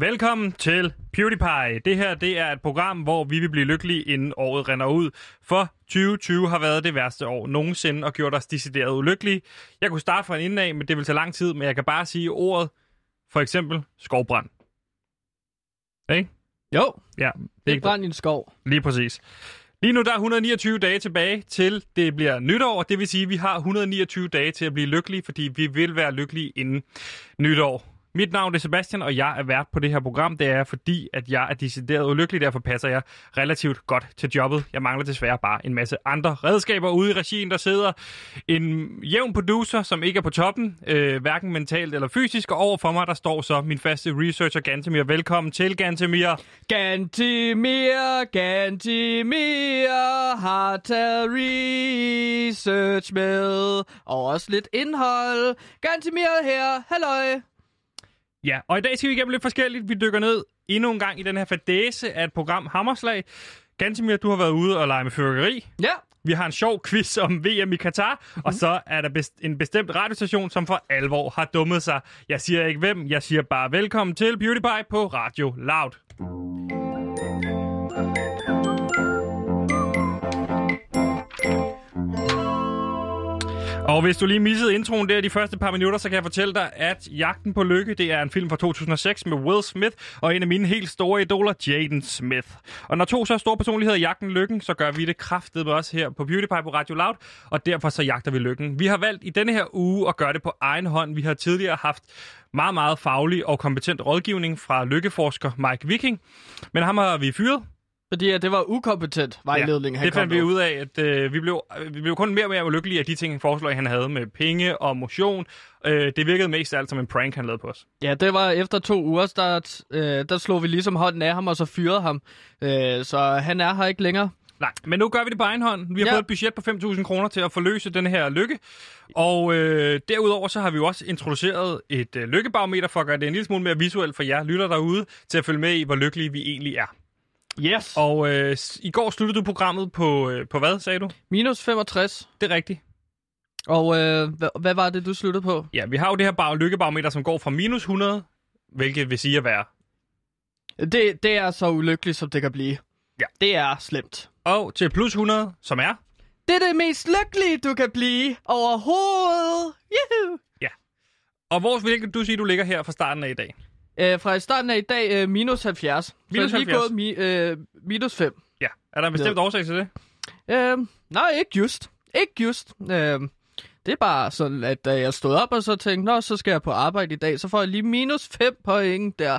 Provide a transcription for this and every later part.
Velkommen til PewDiePie. Det her det er et program, hvor vi vil blive lykkelige, inden året render ud. For 2020 har været det værste år nogensinde og gjort os decideret ulykkelige. Jeg kunne starte fra en ende af, men det vil tage lang tid, men jeg kan bare sige ordet. For eksempel skovbrand. Ikke? Jo, Ja, det er ikke- brand i en skov. Lige præcis. Lige nu der er 129 dage tilbage til det bliver nytår. Det vil sige, at vi har 129 dage til at blive lykkelige, fordi vi vil være lykkelige inden nytår. Mit navn er Sebastian, og jeg er vært på det her program. Det er fordi, at jeg er decideret ulykkelig, derfor passer jeg relativt godt til jobbet. Jeg mangler desværre bare en masse andre redskaber ude i regien. Der sidder en jævn producer, som ikke er på toppen, øh, hverken mentalt eller fysisk. Og overfor mig, der står så min faste researcher, Gantemir. Velkommen til, Gantemir. Gantemir, Gantemir har taget research med, og også lidt indhold. Gantemir her, halløj. Ja, og i dag skal vi igennem lidt forskelligt. Vi dykker ned endnu en gang i den her fadæse af et program Hammerslag. Gantemir, du har været ude og lege med fyrkeri. Ja, Vi har en sjov quiz om VM i Katar, og så er der best- en bestemt radiostation, som for alvor har dummet sig. Jeg siger ikke hvem, jeg siger bare velkommen til PewDiePie på Radio Loud. Og hvis du lige missede introen der de første par minutter, så kan jeg fortælle dig, at Jagten på Lykke, det er en film fra 2006 med Will Smith og en af mine helt store idoler, Jaden Smith. Og når to så store personligheder jagten lykken, så gør vi det kraftet med os her på PewDiePie på Radio Loud, og derfor så jagter vi lykken. Vi har valgt i denne her uge at gøre det på egen hånd. Vi har tidligere haft meget, meget faglig og kompetent rådgivning fra lykkeforsker Mike Viking, men ham har vi fyret, fordi at det var ukompetent vejledning, han det fandt vi ud af, at øh, vi, blev, øh, vi blev kun mere og mere ulykkelige af de ting, han foreslog, han havde med penge og motion. Øh, det virkede mest af alt som en prank, han lavede på os. Ja, det var efter to uger, der, øh, der slog vi ligesom hånden af ham, og så fyrede ham. Øh, så han er her ikke længere. Nej, men nu gør vi det på egen hånd. Vi har ja. Ja. fået et budget på 5.000 kroner til at forløse den her lykke. Og øh, derudover så har vi jo også introduceret et øh, lykkebarometer for at gøre det en lille smule mere visuelt for jer lytter derude, til at følge med i, hvor lykkelige vi egentlig er. Yes. Og øh, i går sluttede du programmet på, øh, på hvad, sagde du? Minus 65. Det er rigtigt. Og øh, hvad, hvad var det, du sluttede på? Ja, vi har jo det her bar- lykkebarometer, som går fra minus 100, hvilket vil sige at være Det, det er så ulykkeligt, som det kan blive. Ja. Det er slemt. og til plus 100, som er Det er det mest lykkelige, du kan blive overhovedet. Juhu! Og hvor vil du sige, du ligger her fra starten af i dag? Øh, fra i starten af i dag, øh, minus 70. Minus så er lige 70. gået mi, øh, minus 5. Ja. Er der en bestemt Ja. årsag til det? Øh, nej, ikke just. Ikke just. Øh, det er bare sådan, at da jeg stod op og så tænkte, nå, så skal jeg på arbejde i dag, så får jeg lige minus 5 point der.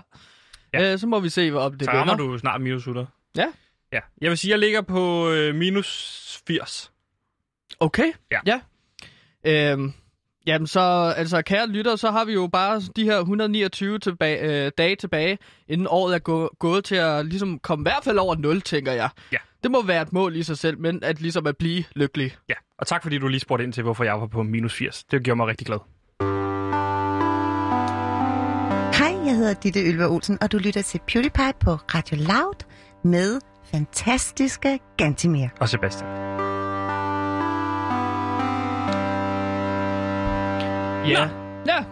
Ja. Øh, så må vi se, hvad op det Så rammer du snart minus 100. Ja. Ja. Jeg vil sige, at jeg ligger på øh, minus 80. Okay. Ja. ja. Øhm, jamen så, altså kære lytter, så har vi jo bare de her 129 tilbage, øh, dage tilbage, inden året er gå, gået til at ligesom komme i hvert fald over 0, tænker jeg. Ja. Det må være et mål i sig selv, men at ligesom at blive lykkelig. Ja. Og tak fordi du lige spurgte ind til, hvorfor jeg var på minus 80. Det gjorde mig rigtig glad. Hej, jeg hedder Ditte Ylva Olsen, og du lytter til PewDiePie på Radio Loud med fantastiske Gantimir. Og Sebastian. Ja. Ja.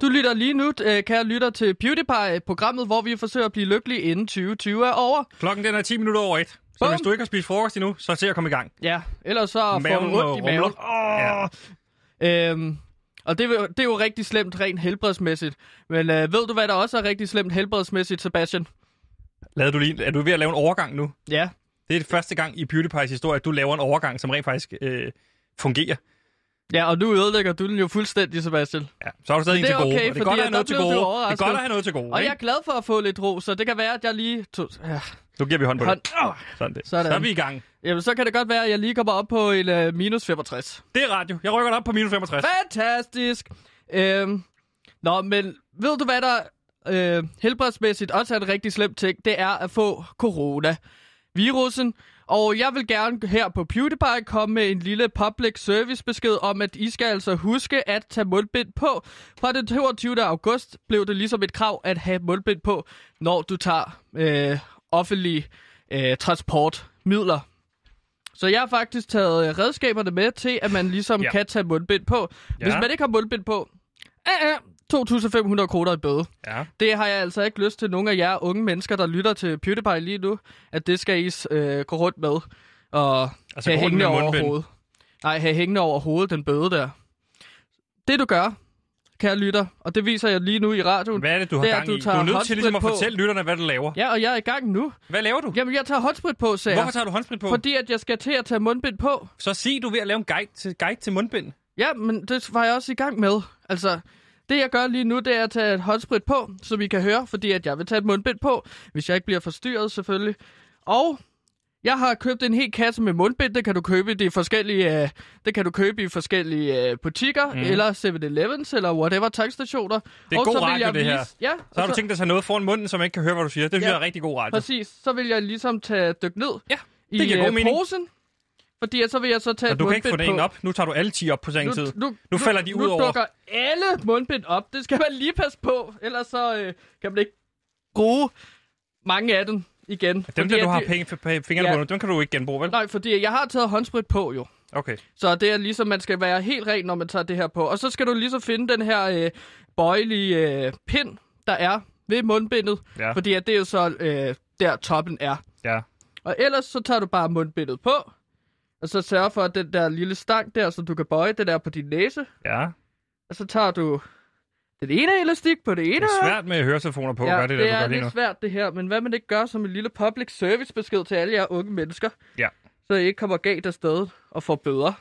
Du lytter lige nu, øh, kære lytter, til PewDiePie, programmet, hvor vi forsøger at blive lykkelige inden 2020 er over. Klokken den er 10 minutter over et. Så Bum. hvis du ikke har spist frokost endnu, så se at komme i gang. Ja, ellers så får du ondt i maven. rumle. Ja. Øhm, og det, er jo- det er jo rigtig slemt rent helbredsmæssigt. Men øh, ved du, hvad der også er rigtig slemt helbredsmæssigt, Sebastian? Lavede du lige, er du ved at lave en overgang nu? Ja. Det er det første gang i PewDiePie's historie, at du laver en overgang, som rent faktisk øh, fungerer. Ja, og nu ødelægger du den jo fuldstændig, Sebastian. Ja, så har du stadig en til gode. okay, det er godt at have noget til gode. Det er godt at have noget til gode. Og jeg ikke? er glad for at få lidt ro, så det kan være, at jeg lige... Tog, ja, Nu giver vi hånd på hånd. det. Åh, Sådan det. Sådan. Så er vi i gang. Jamen, så kan det godt være, at jeg lige kommer op på en uh, minus 65. Det er radio. Jeg rykker op på minus 65. Fantastisk! Øhm, nå, men ved du, hvad der øh, helbredsmæssigt også er en rigtig slem ting? Det er at få corona. Virusen. Og jeg vil gerne her på PewDiePie komme med en lille public service besked om, at I skal altså huske at tage mundbind på. Fra den 22. august blev det ligesom et krav at have mundbind på, når du tager øh, offentlige øh, transportmidler. Så jeg har faktisk taget øh, redskaberne med til, at man ligesom Ja. ja. kan tage mundbind på. Hvis Ja. man ikke har mundbind på, øh, øh, 2.500 kroner i bøde. Ja. Det har jeg altså ikke lyst til nogen af jer unge mennesker, der lytter til PewDiePie lige nu, at det skal I øh, gå rundt med og Altså, have hængende over mundbind. hovedet. Nej, have hængende over hovedet, den bøde der. Det du gør, kære lytter, og det viser jeg lige nu i radioen. Hvad er det, du har Det er, gang du i? Du er nødt til ligesom at på. fortælle lytterne, hvad du laver. Ja, og jeg er i gang nu. Hvad laver du? Jamen, jeg tager håndsprit på, sagde Hvorfor tager du håndsprit på? Fordi at jeg skal til at tage mundbind på. Så sig, du er ved at lave en guide til, guide til mundbind. Ja, men det var jeg også i gang med. Altså, det jeg gør lige nu, det er at tage et håndsprit på, som I kan høre, fordi at jeg vil tage et mundbind på, hvis jeg ikke bliver forstyrret selvfølgelig. Og jeg har købt en hel kasse med mundbind, det kan du købe i de forskellige, øh, det kan du købe i forskellige øh, butikker, mm. eller 7-Elevens, eller whatever tankstationer. Det er og god så vil radio, jeg det her. Ja, Så har du tænkt dig at tage noget foran munden, som man ikke kan høre, hvad du siger. Det synes Ja. jeg er rigtig god radio. Præcis, så vil jeg ligesom tage dyk ned Ja, i det giver god øh, mening. posen, fordi så vil jeg så tage Og et du kan ikke få det på. en op. Nu tager du alle 10 op på samme tid. nu, Nu falder de ud nu over. dukker alle mundbind op. Det skal man lige passe på, ellers så øh, kan man ikke bruge mange af dem igen. Dem, Fordi der du har de- penge, fingrene Ja. på, dem kan du ikke genbruge, vel? Nej, fordi jeg har taget håndsprit på jo. Okay. Så det er ligesom, man skal være helt ren, når man tager det her på. Og så skal du ligesom finde den her øh, bøjelige øh, pind, der er ved mundbindet. Ja. Fordi at det er jo så øh, der toppen er. Ja. Og ellers så tager du bare mundbindet på. Og så sørger for, at den der lille stang der, så du kan bøje, den er på din næse. Ja. Og så tager du den ene elastik på det ene Det er svært med høretelefoner på, ja, gør det, det der, du er gør lidt nu. svært det her, men hvad man ikke gør som en lille public service besked til alle jer unge mennesker, Ja. så I ikke kommer galt afsted og får bøder.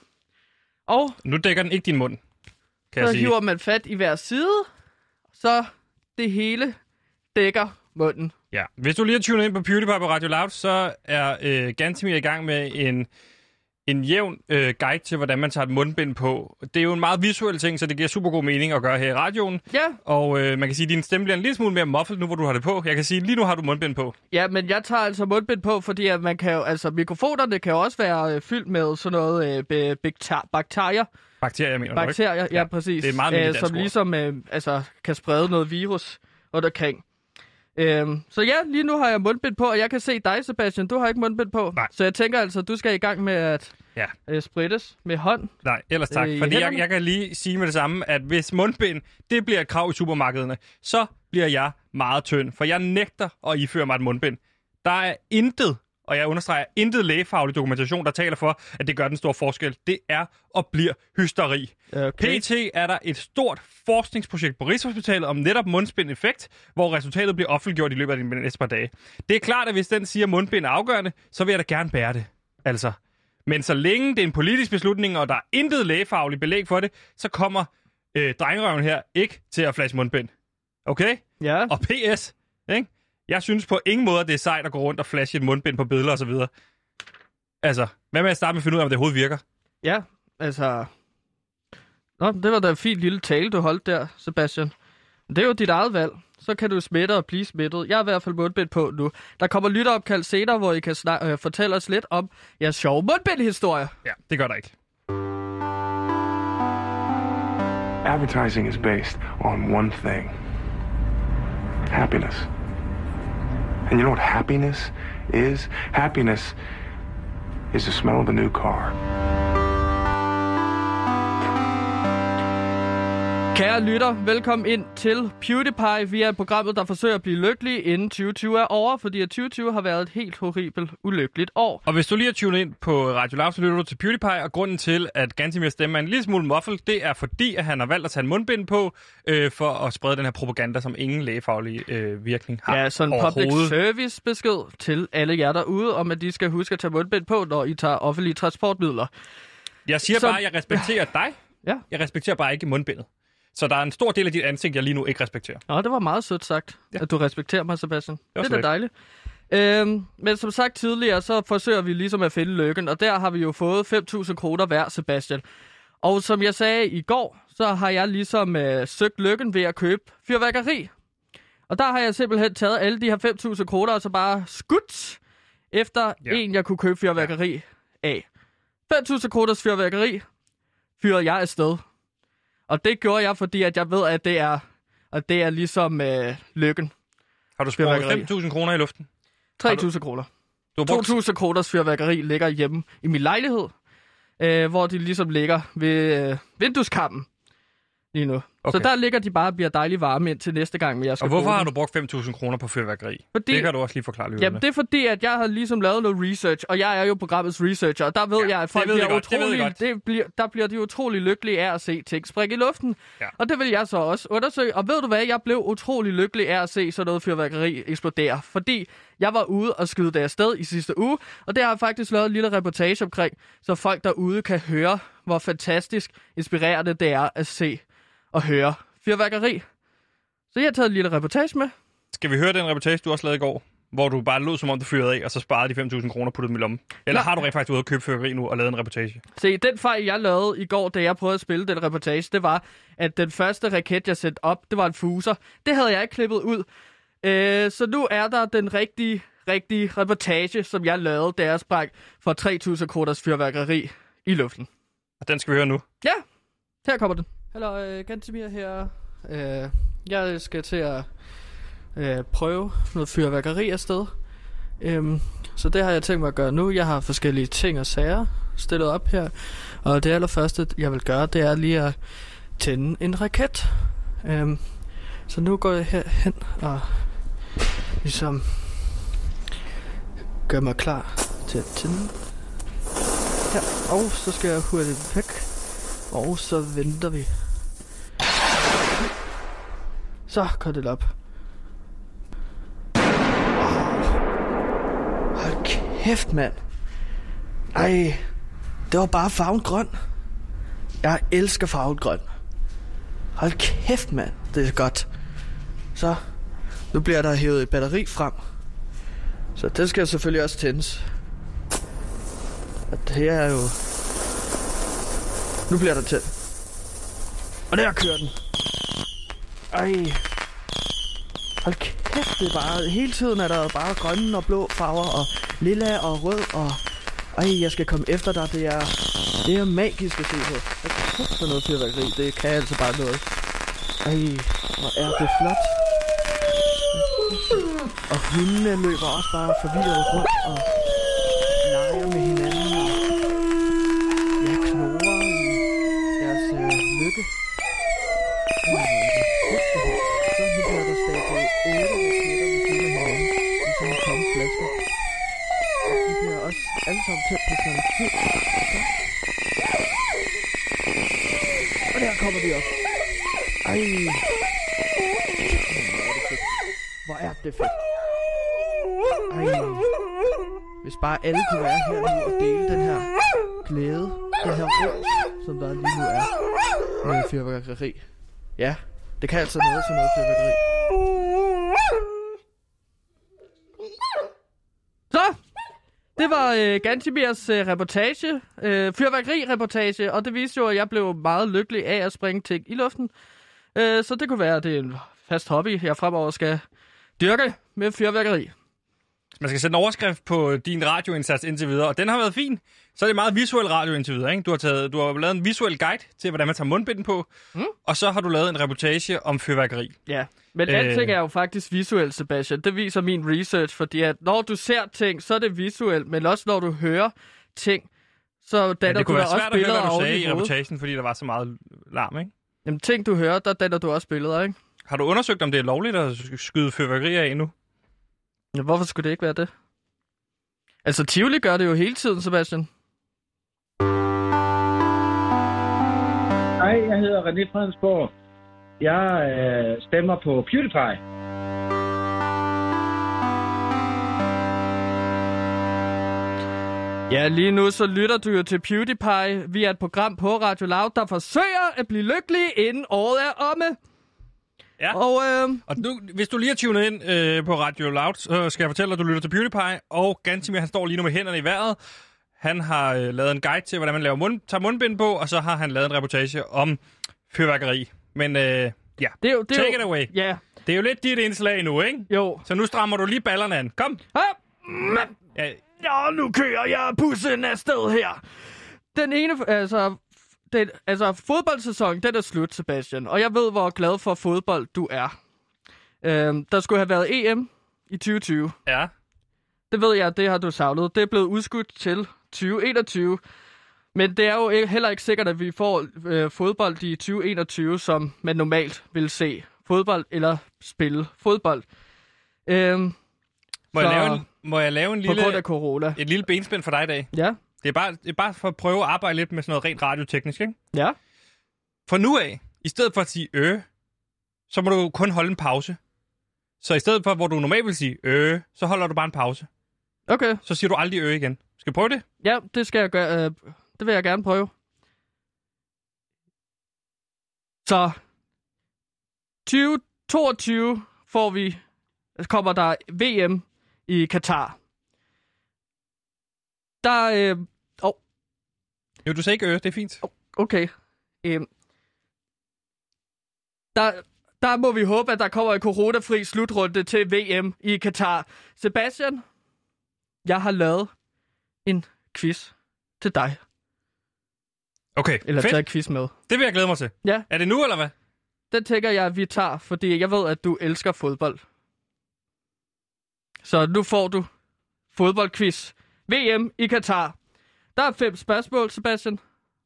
Og Nu dækker den ikke din mund, kan jeg så sige. hiver man fat i hver side, så det hele dækker munden. Ja. Hvis du lige har tunet ind på PewDiePie på Radio Loud, så er øh, Gantemir i gang med en, en jævn øh, guide til, hvordan man tager et mundbind på. Det er jo en meget visuel ting, så det giver super god mening at gøre her i radioen. Ja, Og øh, man kan sige, at din stemme bliver en lille smule mere muffled nu, hvor du har det på. Jeg kan sige, lige nu har du mundbind på. ja, men jeg tager altså mundbind på, fordi at man kan jo, altså mikrofonerne kan jo også være øh, fyldt med sådan noget øh, bakterier. Bakterier, mener du ikke? Bakterier, ja, Ja, præcis. det er et meget øh, Som ligesom øh, altså, kan sprede noget virus rundt omkring. Øhm, så ja, lige nu har jeg mundbind på, og jeg kan se dig, Sebastian. Du har ikke mundbind på. Nej. Så jeg tænker altså, du skal i gang med at Ja. øh, sprittes med hånd. Nej, ellers tak. Øh, Fordi jeg, jeg kan lige sige med det samme, at hvis mundbind, det bliver et krav i supermarkederne, så bliver jeg meget tynd, for jeg nægter at iføre mig et mundbind. Der er intet, og jeg understreger, intet lægefaglig dokumentation, der taler for, at det gør den store forskel. Det er og bliver hysteri. Okay. PT er der et stort forskningsprojekt på Rigshospitalet om netop mundbind-effekt, hvor resultatet bliver offentliggjort i løbet af de næste par dage. Det er klart, at hvis den siger, at mundbind er afgørende, så vil jeg da gerne bære det. Altså. Men så længe det er en politisk beslutning, og der er intet lægefagligt belæg for det, så kommer øh, drengerøven her ikke til at flashe mundbind. Okay? Ja. Og PS, ikke? Jeg synes på ingen måde, at det er sejt at gå rundt og flashe et mundbind på billeder og så videre. Altså, hvad med at starte med at finde ud af, om det overhovedet virker? Ja, altså... Nå, det var da en fin lille tale, du holdt der, Sebastian. Men Det er jo dit eget valg. Så kan du smitte og blive smittet. Jeg er i hvert fald mundbind på nu. Der kommer lytteopkald senere, hvor I kan snak- øh, fortælle os lidt om jeres sjove mundbind-historie. Ja, det gør der ikke. Advertising is based on one thing happiness. And you know what happiness is? Happiness is the smell of a new car. Kære lytter, velkommen ind til PewDiePie. Vi er programmet, der forsøger at blive lykkelige, inden 2020 er over, fordi at 2020 har været et helt horribelt, ulykkeligt år. Og hvis du lige har tunet ind på Radio Loud, så lytter du til PewDiePie, og grunden til, at Gantimir stemme er en lille smule muffled, det er fordi, at han har valgt at tage en mundbind på, øh, for at sprede den her propaganda, som ingen lægefaglig øh, virkning har Ja, sådan en public service besked til alle jer derude, om at de skal huske at tage mundbind på, når I tager offentlige transportmidler. Jeg siger Så- bare, at jeg respekterer dig. Ja. Jeg respekterer bare ikke mundbindet. Så der er en stor del af dit ansigt, jeg lige nu ikke respekterer. Nå, det var meget sødt sagt, Ja. at du respekterer mig, Sebastian. Det, det er da dejligt. Øhm, men som sagt tidligere, så forsøger vi ligesom at finde lykken, og der har vi jo fået 5.000 kroner hver, Sebastian. Og som jeg sagde i går, så har jeg ligesom øh, søgt lykken ved at købe fyrværkeri. Og der har jeg simpelthen taget alle de her 5.000 kroner, og så bare skudt efter Ja. en, jeg kunne købe fyrværkeri ja. af. 5.000 kroners fyrværkeri fyrede jeg afsted. Og det gjorde jeg, fordi at jeg ved, at det er, at det er ligesom øh, lykken. Har du sprunget Fyrværkeri. 5.000 kroner i luften? Har 3.000 kroner. Du brugt 2.000 kroners fyrværkeri ligger hjemme i min lejlighed, øh, hvor de ligesom ligger ved øh, vindueskampen lige nu. Okay. Så der ligger de bare og bliver dejligt varme ind til næste gang, jeg skal Og hvorfor har du brugt 5.000 kroner på fyrværkeri? Fordi- Det kan du også lige forklare lytterne. Jamen, det er fordi, at jeg har ligesom lavet noget research, og jeg er jo programmets researcher, og der ved Ja, jeg, at folk det bliver godt, det utrolig, godt. det bliver, der bliver de utrolig lykkelige af at se ting springe i luften. Ja. Og det vil jeg så også undersøge. Og ved du hvad, jeg blev utrolig lykkelig af at se sådan noget fyrværkeri eksplodere, fordi jeg var ude og skyde det afsted i sidste uge, og det har jeg faktisk lavet en lille reportage omkring, så folk derude kan høre, hvor fantastisk inspirerende det er at se og høre fyrværkeri. Så jeg har taget en lille reportage med. Skal vi høre den reportage, du også lavede i går? Hvor du bare lød, som om du fyrede af, og så sparede de 5.000 kroner på dem i lommen. Eller Nej. har du rent faktisk ude at købe fyrværkeri nu og lavet en reportage? Se, den fejl, jeg lavede i går, da jeg prøvede at spille den reportage, det var, at den første raket, jeg satte op, det var en fuser. Det havde jeg ikke klippet ud. Øh, så nu er der den rigtige, rigtige reportage, som jeg lavede, da jeg sprang for 3.000 kroners fyrværkeri i luften. Og den skal vi høre nu. Ja, her kommer den. Hallo, øh, Gantemir her. Øh, jeg skal til at øh, prøve noget fyrværkeri afsted. Øhm, så det har jeg tænkt mig at gøre nu. Jeg har forskellige ting og sager stillet op her. Og det allerførste, jeg vil gøre, det er lige at tænde en raket. Øhm, så nu går jeg herhen og ligesom gør mig klar til at tænde. Ja, og så skal jeg hurtigt væk. Og så venter vi. Så går det op. Hold kæft, mand. Ej, det var bare farven grøn. Jeg elsker farven grøn. Hold kæft, mand. Det er godt. Så, nu bliver der hævet et batteri frem. Så det skal selvfølgelig også tændes. Og det her er jo... Nu bliver der tændt. Og der kører den. Ej. Hold kæft, det er bare... Hele tiden er der bare grønne og blå farver, og lilla og rød, og... Ej, jeg skal komme efter dig. Det er, det er magisk at se på. Hold kæft for noget fyrværkeri. Det kan altså bare noget. Ej, hvor er det flot. Og hundene løber også bare forvirret rundt og Og der kommer de op. Ej. Hvor er det fedt. Ej. Hvis bare alle kunne være her nu og dele den her glæde, den her ro, som der lige nu er med fyrværkeri. Ja, det kan altså noget sådan noget fyrværkeri. Så, det var øh, Gantimirs øh, reportage, øh, fyrværkeri-reportage, og det viste jo, at jeg blev meget lykkelig af at springe ting i luften. Øh, så det kunne være, at det er en fast hobby, jeg fremover skal dyrke med fyrværkeri. Man skal sætte en overskrift på din radioindsats indtil videre, og den har været fin. Så er det meget visuel radio indtil videre, ikke? Du har, taget, du har lavet en visuel guide til, hvordan man tager mundbinden på, mm. og så har du lavet en reportage om fyrværkeri. Ja, men Øh. øh... alting er jo faktisk visuelt, Sebastian. Det viser min research, fordi at når du ser ting, så er det visuelt, men også når du hører ting, så danner Men det kunne du være da også svært at høre, billeder hvad du sagde i reportagen, fordi der var så meget larm, ikke? Jamen ting, du hører, der danner du også billeder, ikke? Har du undersøgt, om det er lovligt at sk- skyde fyrværkeri af endnu? Ja, hvorfor skulle det ikke være det? Altså, Tivoli gør det jo hele tiden, Sebastian. Hej, jeg hedder René Fredensborg. Jeg øh, stemmer på PewDiePie. Ja, lige nu så lytter du jo til PewDiePie. Vi er et program på Radio Loud, der forsøger at blive lykkelig, inden året er omme. Ja. Og øh, Og nu, hvis du lige har tunet ind øh, på Radio Loud, så skal jeg fortælle dig, at du lytter til PewDiePie, og Gantimir, han står lige nu med hænderne i vejret. Han har øh, lavet en guide til, hvordan man laver mund, tager mundbind på, og så har han lavet en reportage om fyrværkeri. Men øh, ja, det er jo... Det er take jo, it away. Ja, Det er jo lidt dit indslag nu, ikke? jo. Så nu strammer du lige ballerne an. Kom! Ja, Ja, Ja, nu kører jeg bussen afsted her. Den ene, altså, den, altså fodboldsæsonen, den er slut, Sebastian. Og jeg ved, hvor glad for fodbold du er. Øhm, der skulle have været EM i 2020. ja. Det ved jeg, det har du savnet. Det er blevet udskudt til 2021. Men det er jo heller ikke sikkert, at vi får øh, fodbold i 2021, som man normalt vil se fodbold eller spille fodbold. Øhm, Må, jeg Så- lave en, må jeg lave en på grund lille, af corona. et lille benspænd for dig i dag? Ja, Det er, bare, det er bare for at prøve at arbejde lidt med sådan noget rent radioteknisk, ikke? ja. For nu af, i stedet for at sige øh, så må du kun holde en pause. Så i stedet for, hvor du normalt vil sige øh, så holder du bare en pause. Okay. Så siger du aldrig øh igen. Skal vi prøve det? Ja, det skal jeg gøre. Øh, det vil jeg gerne prøve. Så 2022 får vi, kommer der VM i Katar. Der, øh, oh, Jo, du sagde ikke øh, det er fint. okay. Øh, der, der må vi håbe, at der kommer en coronafri slutrunde til VM i Katar. Sebastian, jeg har lavet en quiz til dig. Okay, Eller fedt. taget quiz med. Det vil jeg glæde mig til. Ja. Er det nu, eller hvad? Den tænker jeg, at vi tager, fordi jeg ved, at du elsker fodbold. Så nu får du fodboldquiz. VM i Katar. Der er fem spørgsmål, Sebastian.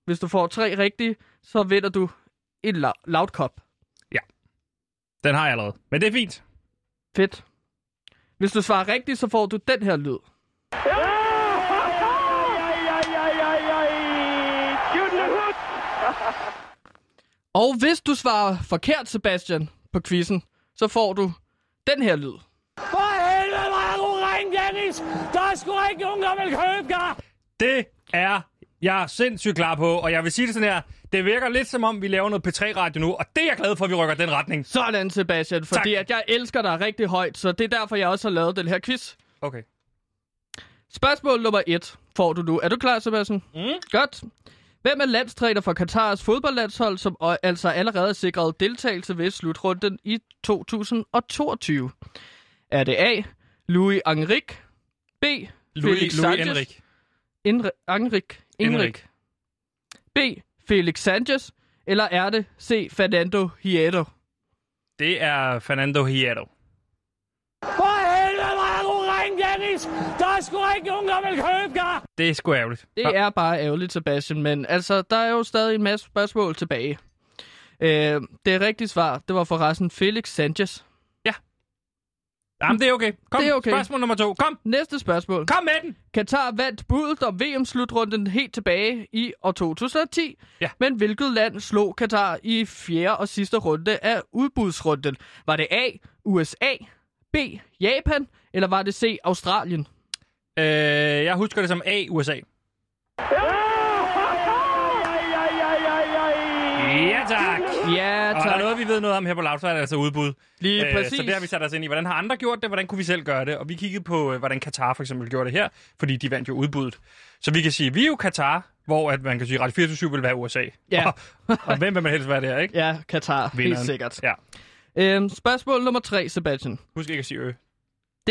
Hvis du får tre rigtige, så vinder du en la- loud cup. Den har jeg allerede. Men det er fint. Fedt. Hvis du svarer rigtigt, så får du den her lyd. Og hvis du svarer forkert, Sebastian, på quizzen, så får du den her lyd. For helvede, hvor er du Dennis! Der er sgu ikke nogen, der vil købe dig! Det er jeg sindssygt klar på, og jeg vil sige det sådan her. Det virker lidt som om, vi laver noget P3-radio nu, og det er jeg glad for, at vi rykker den retning. Sådan, Sebastian, fordi Tak. at jeg elsker dig rigtig højt, så det er derfor, jeg også har lavet den her quiz. Okay. Spørgsmål nummer et får du nu. Er du klar, Sebastian? Mm. Godt. Hvem er landstræner for Katars fodboldlandshold, som altså allerede er sikret deltagelse ved slutrunden i 2022? Er det A. Louis Enrique, B. Louis, Felix Louis Sanchez, Henrik. Enri- Enrique, Enrique, B. Felix Sanchez, eller er det C. Fernando Hierro? Det er Fernando Hierro. For helvede, hvor er du ring, Dennis! Der er sgu ikke nogen, der vil købe dig! Det er sgu ærgerligt. Det er bare ærgerligt, Sebastian, men altså, der er jo stadig en masse spørgsmål tilbage. Øh, det rigtige svar, det var forresten Felix Sanchez. Jamen, det er okay. Kom, Det er okay. spørgsmål nummer to. Kom, Næste spørgsmål. kom med den! Katar vandt budet om VM-slutrunden helt tilbage i år 2010. Ja. Men hvilket land slog Katar i fjerde og sidste runde af udbudsrunden? Var det A. USA, B. Japan, eller var det C. Australien? Øh, jeg husker det som A, USA. Ja, tak. Ja, Og er der tak. noget, vi ved noget om her på Loud, er det altså udbud. Lige Øh, præcis. Så det har vi sat os ind i. Hvordan har andre gjort det? Hvordan kunne vi selv gøre det? Og vi kiggede på, øh, hvordan Katar for eksempel gjorde det her, fordi de vandt jo udbuddet. Så vi kan sige, vi er jo Katar, hvor at man kan sige, at Radio 24 vil være USA. Ja. Og, og hvem vil man helst være der, ikke? Ja, Katar, helt Vinderen. sikkert. Ja. Øhm, spørgsmål nummer tre, Sebastian. Husk ikke at sige ø.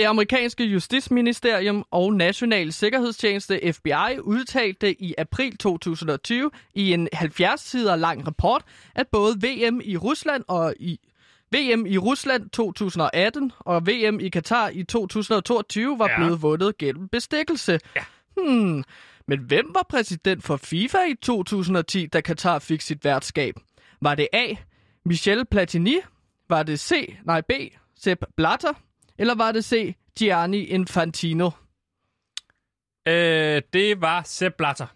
Det amerikanske justitsministerium og National Sikkerhedstjeneste FBI udtalte i april 2020 i en 70 sider lang rapport, at både VM i Rusland og i VM i Rusland 2018 og VM i Katar i 2022 var Ja. blevet vundet gennem bestikkelse. Ja. Hmm. Men hvem var præsident for FIFA i 2010, da Katar fik sit værtskab? Var det A. Michel Platini? Var det C. Nej, B. Sepp Blatter? Eller var det C. Gianni Infantino? Øh, det var Sepp Blatter.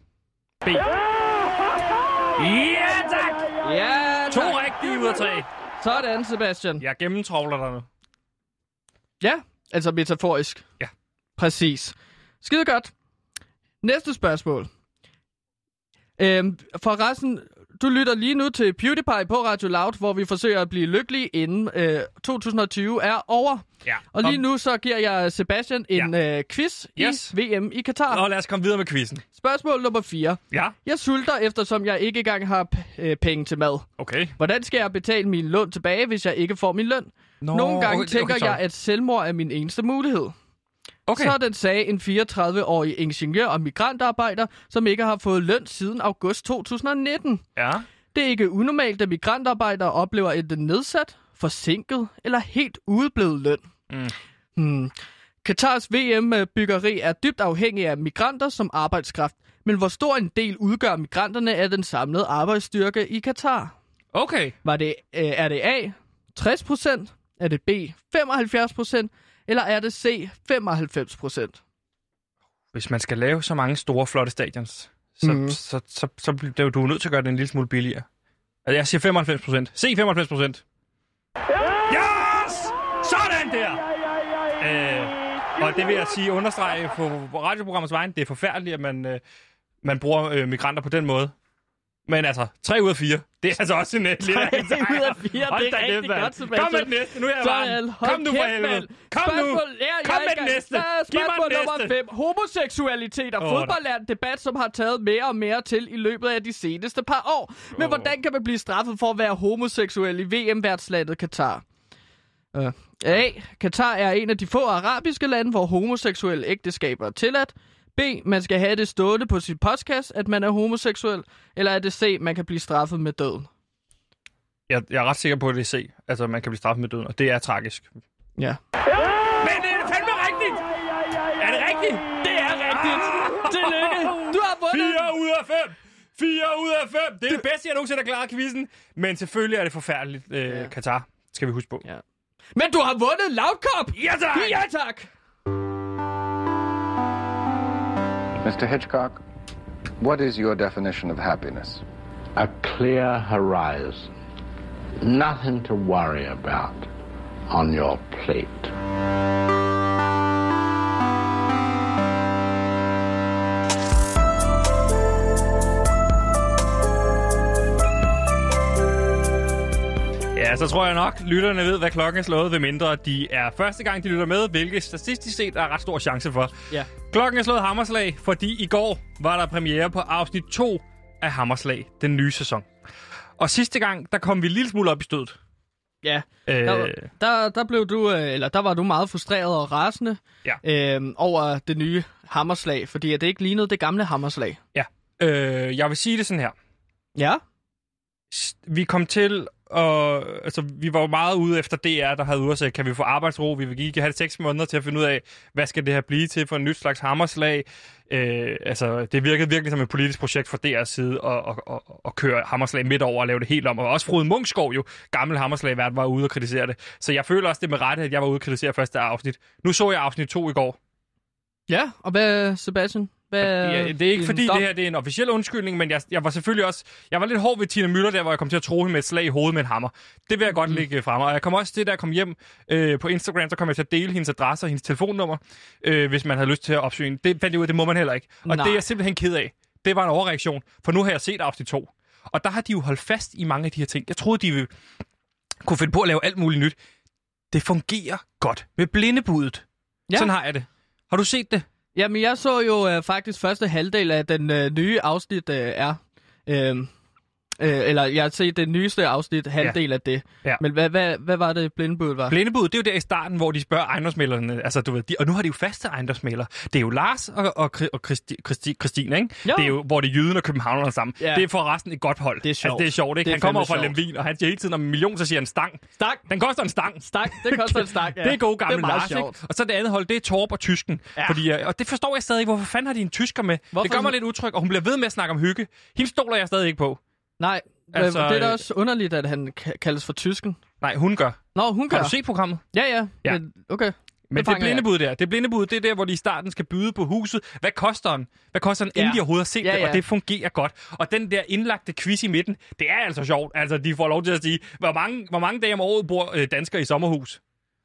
B. Ja, tak! Ja, To tak. rigtige ud af tre. Sådan, Sebastian. Jeg gennemtrovler dig nu. Ja, altså metaforisk. Ja. Præcis. Skide godt. Næste spørgsmål. Øhm, for resten, du lytter lige nu til PewDiePie på Radio Loud, hvor vi forsøger at blive lykkelige inden øh, 2020 er over. Ja. Og lige nu så giver jeg Sebastian en ja. øh, quiz Yes. i VM i Katar. Og lad os komme videre med quizzen. Spørgsmål nummer 4. Ja, Jeg sulter, eftersom jeg ikke engang har øh, penge til mad. okay. Hvordan skal jeg betale min lån tilbage, hvis jeg ikke får min løn? Nå, Nogle gange okay, tænker okay, sorry. jeg, at selvmord er min eneste mulighed. Okay. Sådan sagde en 34-årig ingeniør og migrantarbejder, som ikke har fået løn siden august 2019. Ja. Det er ikke unormalt, at migrantarbejdere oplever enten nedsat, forsinket eller helt udeblevet løn. Mm. Hmm. Katars VM-byggeri er dybt afhængig af migranter som arbejdskraft. Men hvor stor en del udgør migranterne af den samlede arbejdsstyrke i Katar? Okay. Var det, øh, er det A, 60 procent? Er det B, 75 procent? Eller er det C, 95 procent? Hvis man skal lave så mange store, flotte stadions, så, mm. så, så, så, så bliver du nødt til at gøre det en lille smule billigere. Altså, jeg siger 95 procent. Se 95 procent. Yes! Sådan der! Øh, og det vil jeg sige, understrege på radioprogrammets vegne, det er forfærdeligt, at man, øh, man bruger øh, migranter på den måde. Men altså, 3 ud af 4, det er altså også en øh, lille... 3 ud af 4, Hold det er rigtig godt, Sebastian. Kom med den næste, nu er jeg varm. Kom nu for helvede. Kom nu. Ja, Kom med den næste. Giv mig den nummer næste. 5. Homoseksualitet og Åh, fodbold er en debat, som har taget mere og mere til i løbet af de seneste par år. Men hvordan kan man blive straffet for at være homoseksuel i VM-værtslandet Katar? Uh, A. Katar er en af de få arabiske lande, hvor homoseksuelle ægteskaber er tilladt. B. Man skal have det stående på sin postkasse, at man er homoseksuel. Eller er det C. Man kan blive straffet med døden? Jeg, jeg er ret sikker på, at det er C. Altså, man kan blive straffet med døden, og det er tragisk. Ja. Men det er fandme rigtigt! Er det rigtigt? Det er rigtigt. Tillykke. Du har vundet. 4 ud af 5! 4 ud af 5! Det er det bedste, jeg nogensinde har klaret i quizzen. Men selvfølgelig er det forfærdeligt, øh, Ja. Katar. Skal vi huske på. Ja. Men du har vundet Loudcop! Ja, tak! Ja, tak! Mr. Hitchcock, what is your definition of happiness? a clear horizon. Nothing to worry about on your plate. Ja, så tror jeg nok, lytterne ved, hvad klokken er slået, ved mindre de er første gang, de lytter med, hvilket statistisk set er ret stor chance for. Ja. Klokken er slået Hammerslag, fordi i går var der premiere på afsnit 2 af Hammerslag, den nye sæson. Og sidste gang, der kom vi en lille smule op i stødet. Ja, Øh, der, der, der blev du, øh, eller der var du meget frustreret og rasende Ja. øh, over det nye hammerslag, fordi det ikke lignede det gamle hammerslag. ja. Øh, jeg vil sige det sådan her. Ja, Vi kom til og altså, vi var jo meget ude efter DR, der havde ude kan vi få arbejdsro? Vi vil give have det seks måneder til at finde ud af, hvad skal det her blive til for en nyt slags hammerslag? Øh, altså, det virkede virkelig som et politisk projekt fra DR's side at, at, at, at køre hammerslag midt over og lave det helt om. Og også Frode Munchskov jo, gammel hammerslagvært, var ude og kritisere det. Så jeg føler også det med rette, at jeg var ude og kritisere første afsnit. Nu så jeg afsnit 2 i går. ja. Og hvad, Sebastian? Hvad, Ja, det er ikke fordi, dom? det her det er en officiel undskyldning, men jeg, jeg var selvfølgelig også... Jeg var lidt hård ved Tina Møller der, hvor jeg kom til at tro hende med et slag i hovedet med en hammer. Det vil jeg godt Mm. lægge frem. Og jeg kom også til, da jeg kom hjem øh, på Instagram, så kom jeg til at dele hendes adresse og hendes telefonnummer, øh, hvis man havde lyst til at opsøge. Det fandt jeg ud af, det må man heller ikke. Og Nej. det er jeg simpelthen ked af. Det var en overreaktion, for nu har jeg set afsnit 2. Og der har de jo holdt fast i mange af de her ting. Jeg troede, de ville kunne finde på at lave alt muligt nyt. Det fungerer godt med blindebuddet. Ja. Sådan har jeg det. Har du set det? Jamen, jeg så jo øh, faktisk første halvdel af den øh, nye afsnit øh, er... Øh, øh, eller jeg har set det nyeste afsnit, halvdel af det. Ja. Men hvad, hvad, hvad var det, blindbud var? Blindebud, det er jo der i starten, hvor de spørger ejendomsmælerne, altså du ved, de, og nu har de jo faste ejendomsmælere. Det er jo Lars og, og, og Christi, Christi, Christine, ikke? Jo. Det er jo, hvor det er jyden og københavnerne sammen. Ja. Det er for resten et godt hold. Det er sjovt. Altså, det er sjovt, ikke? Det er han kommer fra. Lemvin, og han siger hele tiden om en million, så siger han stang. Stak! Den koster en stang. Stak! Det koster en stak, ja. Det er gode gamle det er Lars, sjovt. ikke? Og så det andet hold, det er Torp og Tysken. Ja. Fordi, øh, og det forstår jeg stadig ikke. Hvorfor fanden har de en tysker med? Hvorfor Det gør mig lidt utryg, og hun bliver ved med at snakke om hygge. Hende stoler jeg stadig ikke på. Nej, Altså, det er da øh, også underligt, at han ka- kaldes for tysken. Nej, hun gør. Nå, hun gør. Har du set programmet? Ja, ja. Ja. Men, okay. Men det, jeg. blindebud der, det blindebud, det er der, hvor de i starten skal byde på huset. Hvad koster den? Hvad koster den, Ja. inden de overhovedet har set Ja, det? ja. Og det fungerer godt. Og den der indlagte quiz i midten, det er altså sjovt. Altså, de får lov til at sige, hvor mange, hvor mange dage om året bor øh, danskere i sommerhus?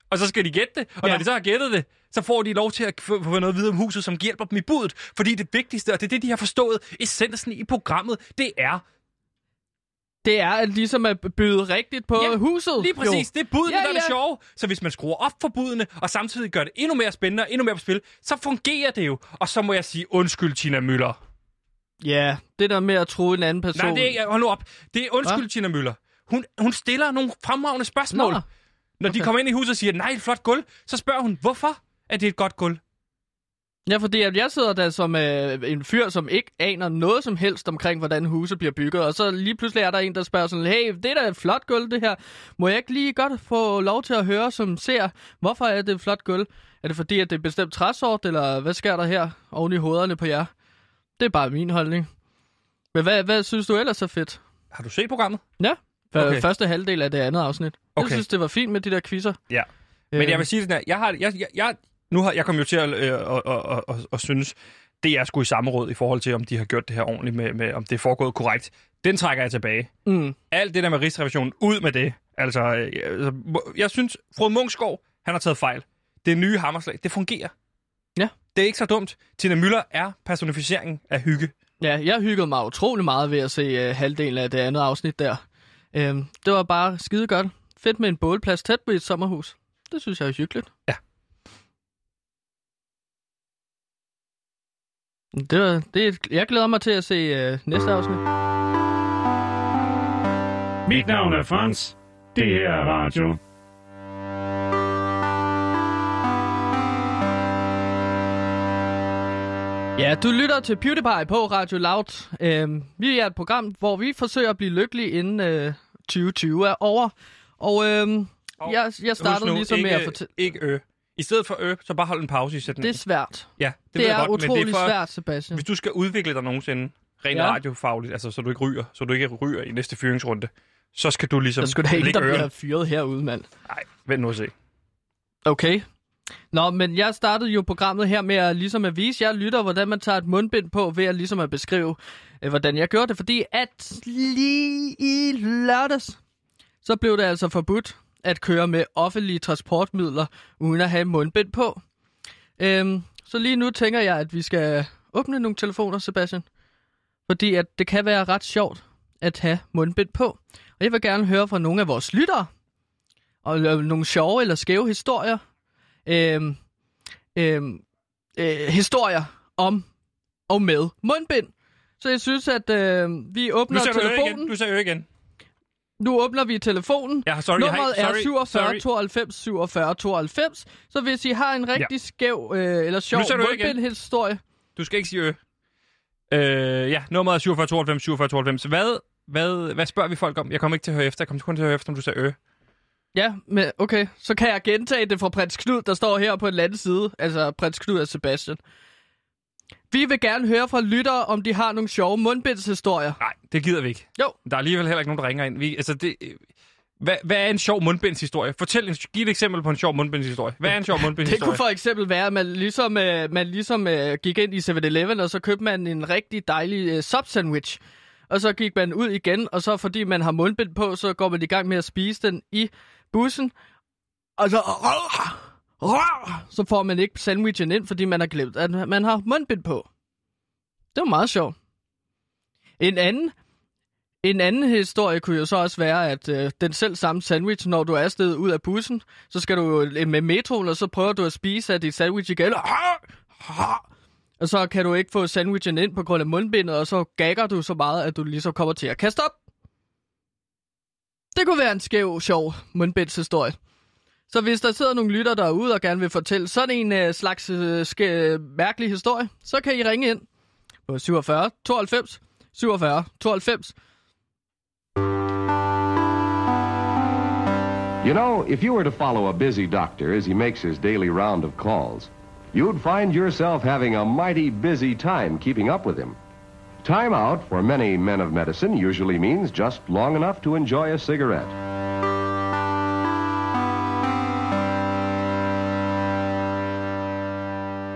Og så skal de gætte det. Og ja. Når de så har gættet det, så får de lov til at få, få noget videre om huset, som hjælper dem i budet. Fordi det vigtigste, og det er det, de har forstået, essensen i programmet, det er Det er at ligesom at byde rigtigt på Ja, huset. Lige præcis, Jo. det er budene, Ja, der er det ja. sjove. Så hvis man skruer op for budene, og samtidig gør det endnu mere spændende og endnu mere på spil, så fungerer det jo. Og så må jeg sige undskyld, Tina Møller. Ja, det der med at tro en anden person. Nej, det er hold nu op. Det er undskyld, Tina Møller. Hun, hun stiller nogle fremragende spørgsmål. Nå. Når de Okay. kommer ind i huset og siger, nej, et flot gulv, så spørger hun, hvorfor er det et godt gulv? Ja, fordi at jeg sidder der som øh, en fyr, som ikke aner noget som helst omkring, hvordan huse bliver bygget. Og så lige pludselig er der en, der spørger sådan, hey, det er da et flot gulv, det her. Må jeg ikke lige godt få lov til at høre, som ser, hvorfor er det et flot gulv? Er det fordi, at det er bestemt træsort, eller hvad sker der her oven i hovederne på jer? Det er bare min holdning. Men hvad, hvad synes du ellers er fedt? Har du set programmet? Ja, for Okay. første halvdel af det andet afsnit. Jeg Okay. synes, det var fint med de der quizzer. Ja. Men jeg vil sige sådan her, jeg har, jeg, jeg, jeg, nu har, jeg kom jo til at, øh, og, og, og, og, synes, det er sgu i samme råd i forhold til, om de har gjort det her ordentligt, med, med om det er foregået korrekt. Den trækker jeg tilbage. Mm. Alt det der med rigsrevisionen, ud med det. Altså, øh, altså jeg synes, Frode Munchsgaard, han har taget fejl. Det nye hammerslag, det fungerer. Ja. Det er ikke så dumt. Tina Møller er personificeringen af hygge. Ja, jeg hyggede mig utrolig meget ved at se uh, halvdelen af det andet afsnit der. Øhm, det var bare skide godt. Fedt med en bålplads tæt på et sommerhus. Det synes jeg er hyggeligt. Ja. Det var, det, er- jeg glæder mig til at se uh, næste afsnit. Mit navn er Frans. Det her er radio. Ja, du lytter til PewDiePie på Radio Loud. Øhm, vi er et program, hvor vi forsøger at blive lykkelige inden øh, 2020 er over. Og øhm, Og jeg, jeg startede nu, ligesom ikke, med at fortælle... Ikke ø. I stedet for ø, så bare hold en pause i sætningen. Det er svært. ja, det, Det, ved det jeg er godt, men utrolig det er for, svært, Sebastian. Hvis du skal udvikle dig nogensinde, rent Ja. radiofagligt, altså så du ikke ryger, så du ikke ryger i næste fyringsrunde, så skal du ligesom Der skulle da ikke, der bliver fyret herude, mand. Nej, vent nu at se. Okay. Nå, men jeg startede jo programmet her med at, ligesom at vise jer lytter, hvordan man tager et mundbind på, ved at ligesom at beskrive, øh, hvordan jeg gjorde det. Fordi at lige i lørdags, så blev det altså forbudt at køre med offentlige transportmidler, uden at have mundbind på. Øhm, så lige nu tænker jeg, at vi skal åbne nogle telefoner, Sebastian. Fordi at det kan være ret sjovt at have mundbind på. Og jeg vil gerne høre fra nogle af vores lyttere, og nogle sjove eller skæve historier, øhm, øhm, øh, historier om og med mundbind. Så jeg synes, at øh, vi Nu åbner sagde du ø igen. telefonen. Du sagde ø igen. Nu åbner vi telefonen. Ja, sorry. Nummeret hej, sorry, er 47 sorry. 92 47 92. Så hvis I har en rigtig skæv øh, eller sjov sagde du skal ikke sige ø. Øh, ja, nummeret er 47 92 47 92. Hvad, hvad, hvad spørger vi folk om? Jeg kommer ikke til at høre efter. Jeg kommer kun til at høre efter, om du sagde ø. Ja, men okay. Så kan jeg gentage det fra prins Knud, der står her på den anden side. Altså prins Knud og Sebastian. Vi vil gerne høre fra lyttere, om de har nogle sjove mundbindshistorier. Nej, det gider vi ikke. Jo. Der er alligevel heller ikke nogen, der ringer ind. Vi, altså, det, øh, hvad, hvad er en sjov mundbindshistorie? Fortæl en, giv et eksempel på en sjov mundbindshistorie. Hvad er en sjov Det mundbindshistorie? kunne for eksempel være, at man ligesom, øh, man ligesom øh, gik ind i 7-Eleven, og så købte man en rigtig dejlig øh, sub-sandwich. Og så gik man ud igen, og så fordi man har mundbind på, så går man i gang med at spise den i bussen. Og så, så får man ikke sandwichen ind, fordi man har glemt, at man har mundbind på. Det var meget sjovt. En anden, en anden historie kunne jo så også være, at øh, den selv samme sandwich, når du er afsted ud af bussen, så skal du øh, med metroen, og så prøver du at spise af dit sandwich igen. Og så kan du ikke få sandwichen ind på grund af mundbindet, og så gagger du så meget, at du ligesom kommer til at kaste op. Det kunne være en skæv, sjov mundbindshistorie. Så hvis der sidder nogle lytter derude og gerne vil fortælle sådan en øh, slags øh, skæ, mærkelig historie, så kan I ringe ind på 47 92 47 92. You know, if you were to follow a busy doctor as he makes his daily round of calls, you'd find yourself having a mighty busy time keeping up with him. Time out for many men of medicine usually means just long enough to enjoy a cigarette.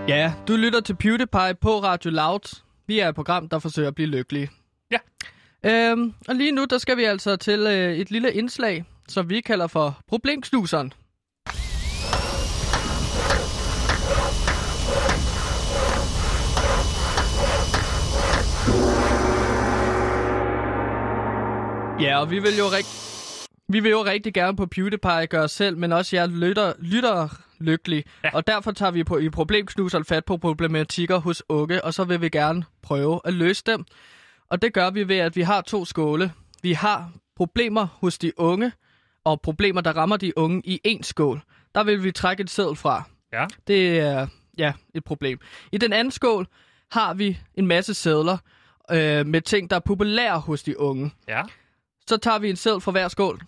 Ja, du lytter til PewDiePie på Radio Loud. Vi er et program, der forsøger at blive lykkelige. Ja. Øhm, og lige nu, der skal vi altså til øh, et lille indslag, som vi kalder for Problemknuseren. Ja, og vi vil jo rigtig... Vi vil jo rigtig gerne på PewDiePie gøre os selv, men også jer lytter, lytter lykkelige. Ja. Og derfor tager vi på, i problemknuseren fat på problematikker hos unge, og så vil vi gerne prøve at løse dem. Og det gør vi ved, at vi har to skåle. Vi har problemer hos de unge, og problemer, der rammer de unge i en skål. Der vil vi trække et seddel fra. Ja. Det er ja, et problem. I den anden skål har vi en masse sædler øh, med ting, der er populære hos de unge. Ja. Så tager vi en sædel fra hver skål,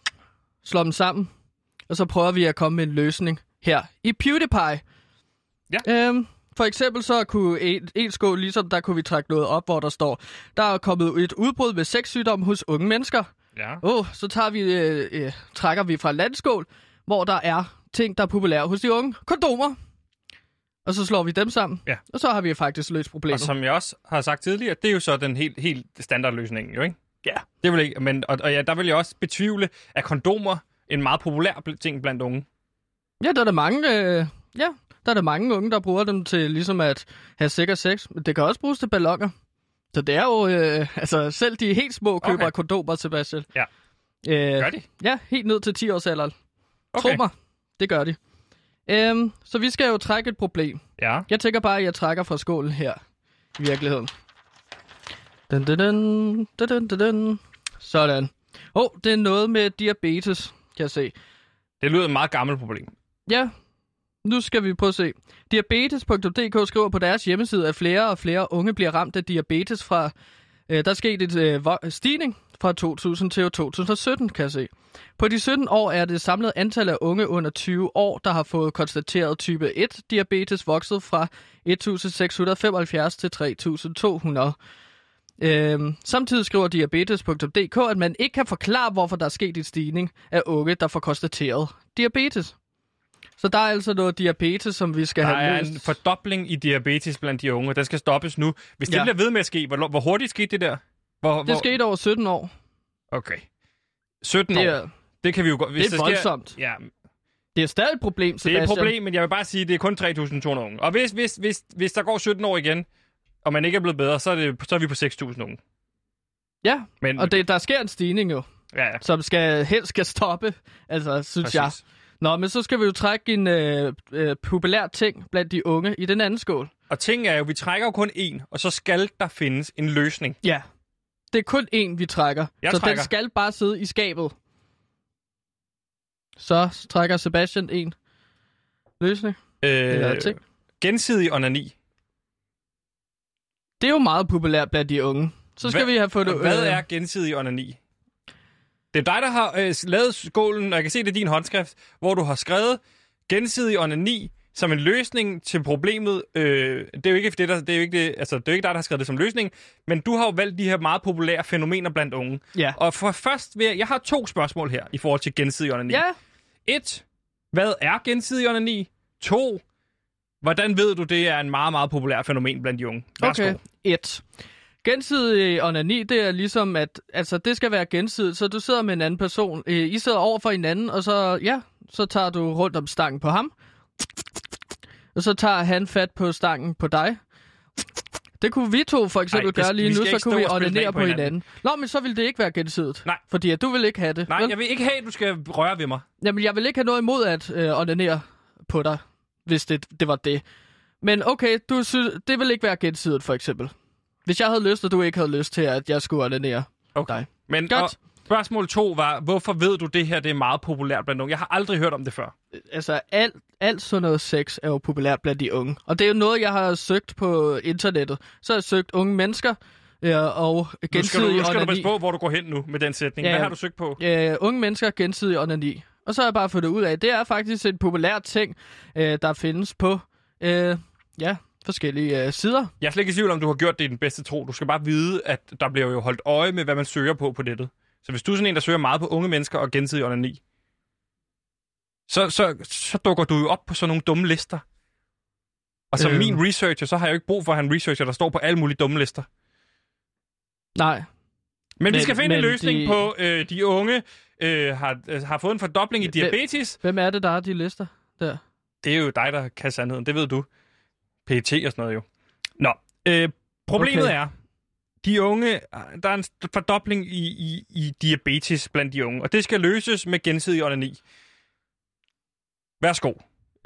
slår dem sammen, og så prøver vi at komme med en løsning her i PewDiePie. Ja. Øhm, for eksempel så kunne en, en skål, ligesom der kunne vi trække noget op, hvor der står, der er kommet et udbrud med sexsygdom hos unge mennesker. Ja. Åh, oh, så tager vi, øh, øh, trækker vi fra landskål, hvor der er ting, der er populære hos de unge. Kondomer. Og så slår vi dem sammen. Ja. Og så har vi faktisk løst Og problemet. som jeg også har sagt tidligere, det er jo så den helt, helt standardløsning, jo ikke? Ja. Det vil ikke, men, og, og ja, der vil jeg også betvivle, at kondomer en meget populær ting blandt unge. Ja, der er der mange, øh, ja, der er der mange unge, der bruger dem til ligesom at have sikker sex. Men det kan også bruges til ballonger. Så det er jo, øh, altså selv de helt små køber Okay. kondomer, Sebastian. Ja. Øh, Gør de? Ja, helt ned til 10 års alderen. Okay. Tro mig, det gør de. Øhm, så vi skal jo trække et problem. Ja. Jeg tænker bare, at jeg trækker fra skålen her, i virkeligheden. Dun, dun, dun, dun, dun, dun. Sådan. Åh, oh, det er noget med diabetes, kan jeg se. Det lyder et meget gammelt problem. Ja, nu skal vi prøve at se. Diabetes.dk skriver på deres hjemmeside, at flere og flere unge bliver ramt af diabetes fra... Øh, der er sket et øh, vo- stigning fra 2000 til 2017, kan jeg se. På de 17 år er det samlede antal af unge under 20 år, der har fået konstateret type 1 diabetes vokset fra 1675 til 3200. Øhm, samtidig skriver diabetes.dk, at man ikke kan forklare, hvorfor der er sket en stigning af unge, der får konstateret diabetes. Så der er altså noget diabetes, som vi skal Der have er løst. en fordobling i diabetes blandt de unge, den skal stoppes nu. Hvis det Ja. bliver ved med at ske, hvor, hvor hurtigt skete det der? Hvor, Det skete over 17 år. Okay. 17 Det år. er, Det kan vi jo godt... Hvis det er der voldsomt. Sker, ja, det er stadig et problem, det Sebastian. er et problem, men jeg vil bare sige, at det er kun 3.200 unge. Og hvis, hvis, hvis, hvis der går 17 år igen, og man ikke er blevet bedre, så er, det, så er vi på 6.000 unge. Ja, Men, og det, der sker en stigning jo, ja, ja, som skal, helst skal stoppe, altså, synes præcis. jeg. Nå, men så skal vi jo trække en øh, øh, populær ting blandt de unge i den anden skål. Og ting er jo, vi trækker jo kun én, og så skal der findes en løsning. Ja. Det er kun én, vi trækker. Jeg så trækker. den skal bare sidde i skabet. Så trækker Sebastian en løsning. Eller Øh, ting. gensidig onani. Det er jo meget populært blandt de unge. Så skal Hvad- vi have fået. Hvad øh, er gensidig onani? Det er dig, der har øh, lavet skålen, og jeg kan se, det er din håndskrift, hvor du har skrevet gensidig onani som en løsning til problemet. Øh, det er jo ikke det, der, det er jo ikke det, altså, det er jo ikke dig, der har skrevet det som løsning, men du har jo valgt de her meget populære fænomener blandt unge. Ja. Og for først vil jeg, jeg har to spørgsmål her i forhold til gensidig onani. Ja, Et, hvad er gensidig onani? To, hvordan ved du, det er en meget, meget populær fænomen blandt de unge? Værsgo. Okay, et. Gensidig onani, det er ligesom, at altså, det skal være gensidigt, så du sidder med en anden person. Øh, I sidder over for hinanden, og så, ja, så tager du rundt om stangen på ham. Og så tager han fat på stangen på dig. Det kunne vi to for eksempel Ej, det- gøre lige nu, så kunne vi slag på hinanden. hinanden. Nå, men så ville det ikke være gensidigt. Nej. Fordi at du vil ikke have det. Nej, vel? jeg vil ikke have, at du skal røre ved mig. Jamen, jeg vil ikke have noget imod at øh, onanere på dig, hvis det, det var det. Men okay, du synes, det vil ikke være gensidigt, for eksempel. Hvis jeg havde lyst, og du ikke havde lyst til, at jeg skulle onanere Okay. dig. Men Godt. og, spørgsmål to var, hvorfor ved du det her, det er meget populært blandt unge? Jeg har aldrig hørt om det før. Altså, alt, alt sådan noget sex er jo populært blandt de unge. Og det er jo noget, jeg har søgt på internettet. Så har jeg søgt unge mennesker øh, og Nu skal, du, gensidig nu skal du passe på, hvor du går hen nu med den sætning. Ja, Hvad ja. har du søgt på? Øh, unge mennesker gensidig onani. Og så har jeg bare fundet ud af, at det er faktisk en populær ting, øh, der findes på øh, ja, forskellige øh, sider. Jeg er slet ikke i tvivl om, du har gjort det i den bedste tro. Du skal bare vide, at der bliver jo holdt øje med, hvad man søger på på nettet. Så hvis du er sådan en, der søger meget på unge mennesker og gensidig onani, så, så, så dukker du jo op på sådan nogle dumme lister. Og som Øhm. min researcher, så har jeg jo ikke brug for at have en researcher, der står på alle mulige dumme lister. Nej, Men, vi Men- skal finde en men løsning de- på, øh, de unge øh, har, øh, har fået en fordobling i diabetes. hvem er det, der er de lister der? Det er jo dig, der kan sandheden. Det ved du. PET og sådan noget jo. Nå, øh, problemet Okay. er, de unge, der er en fordobling i, i, i diabetes blandt de unge, og det skal løses med gensidig onani. Værsgo.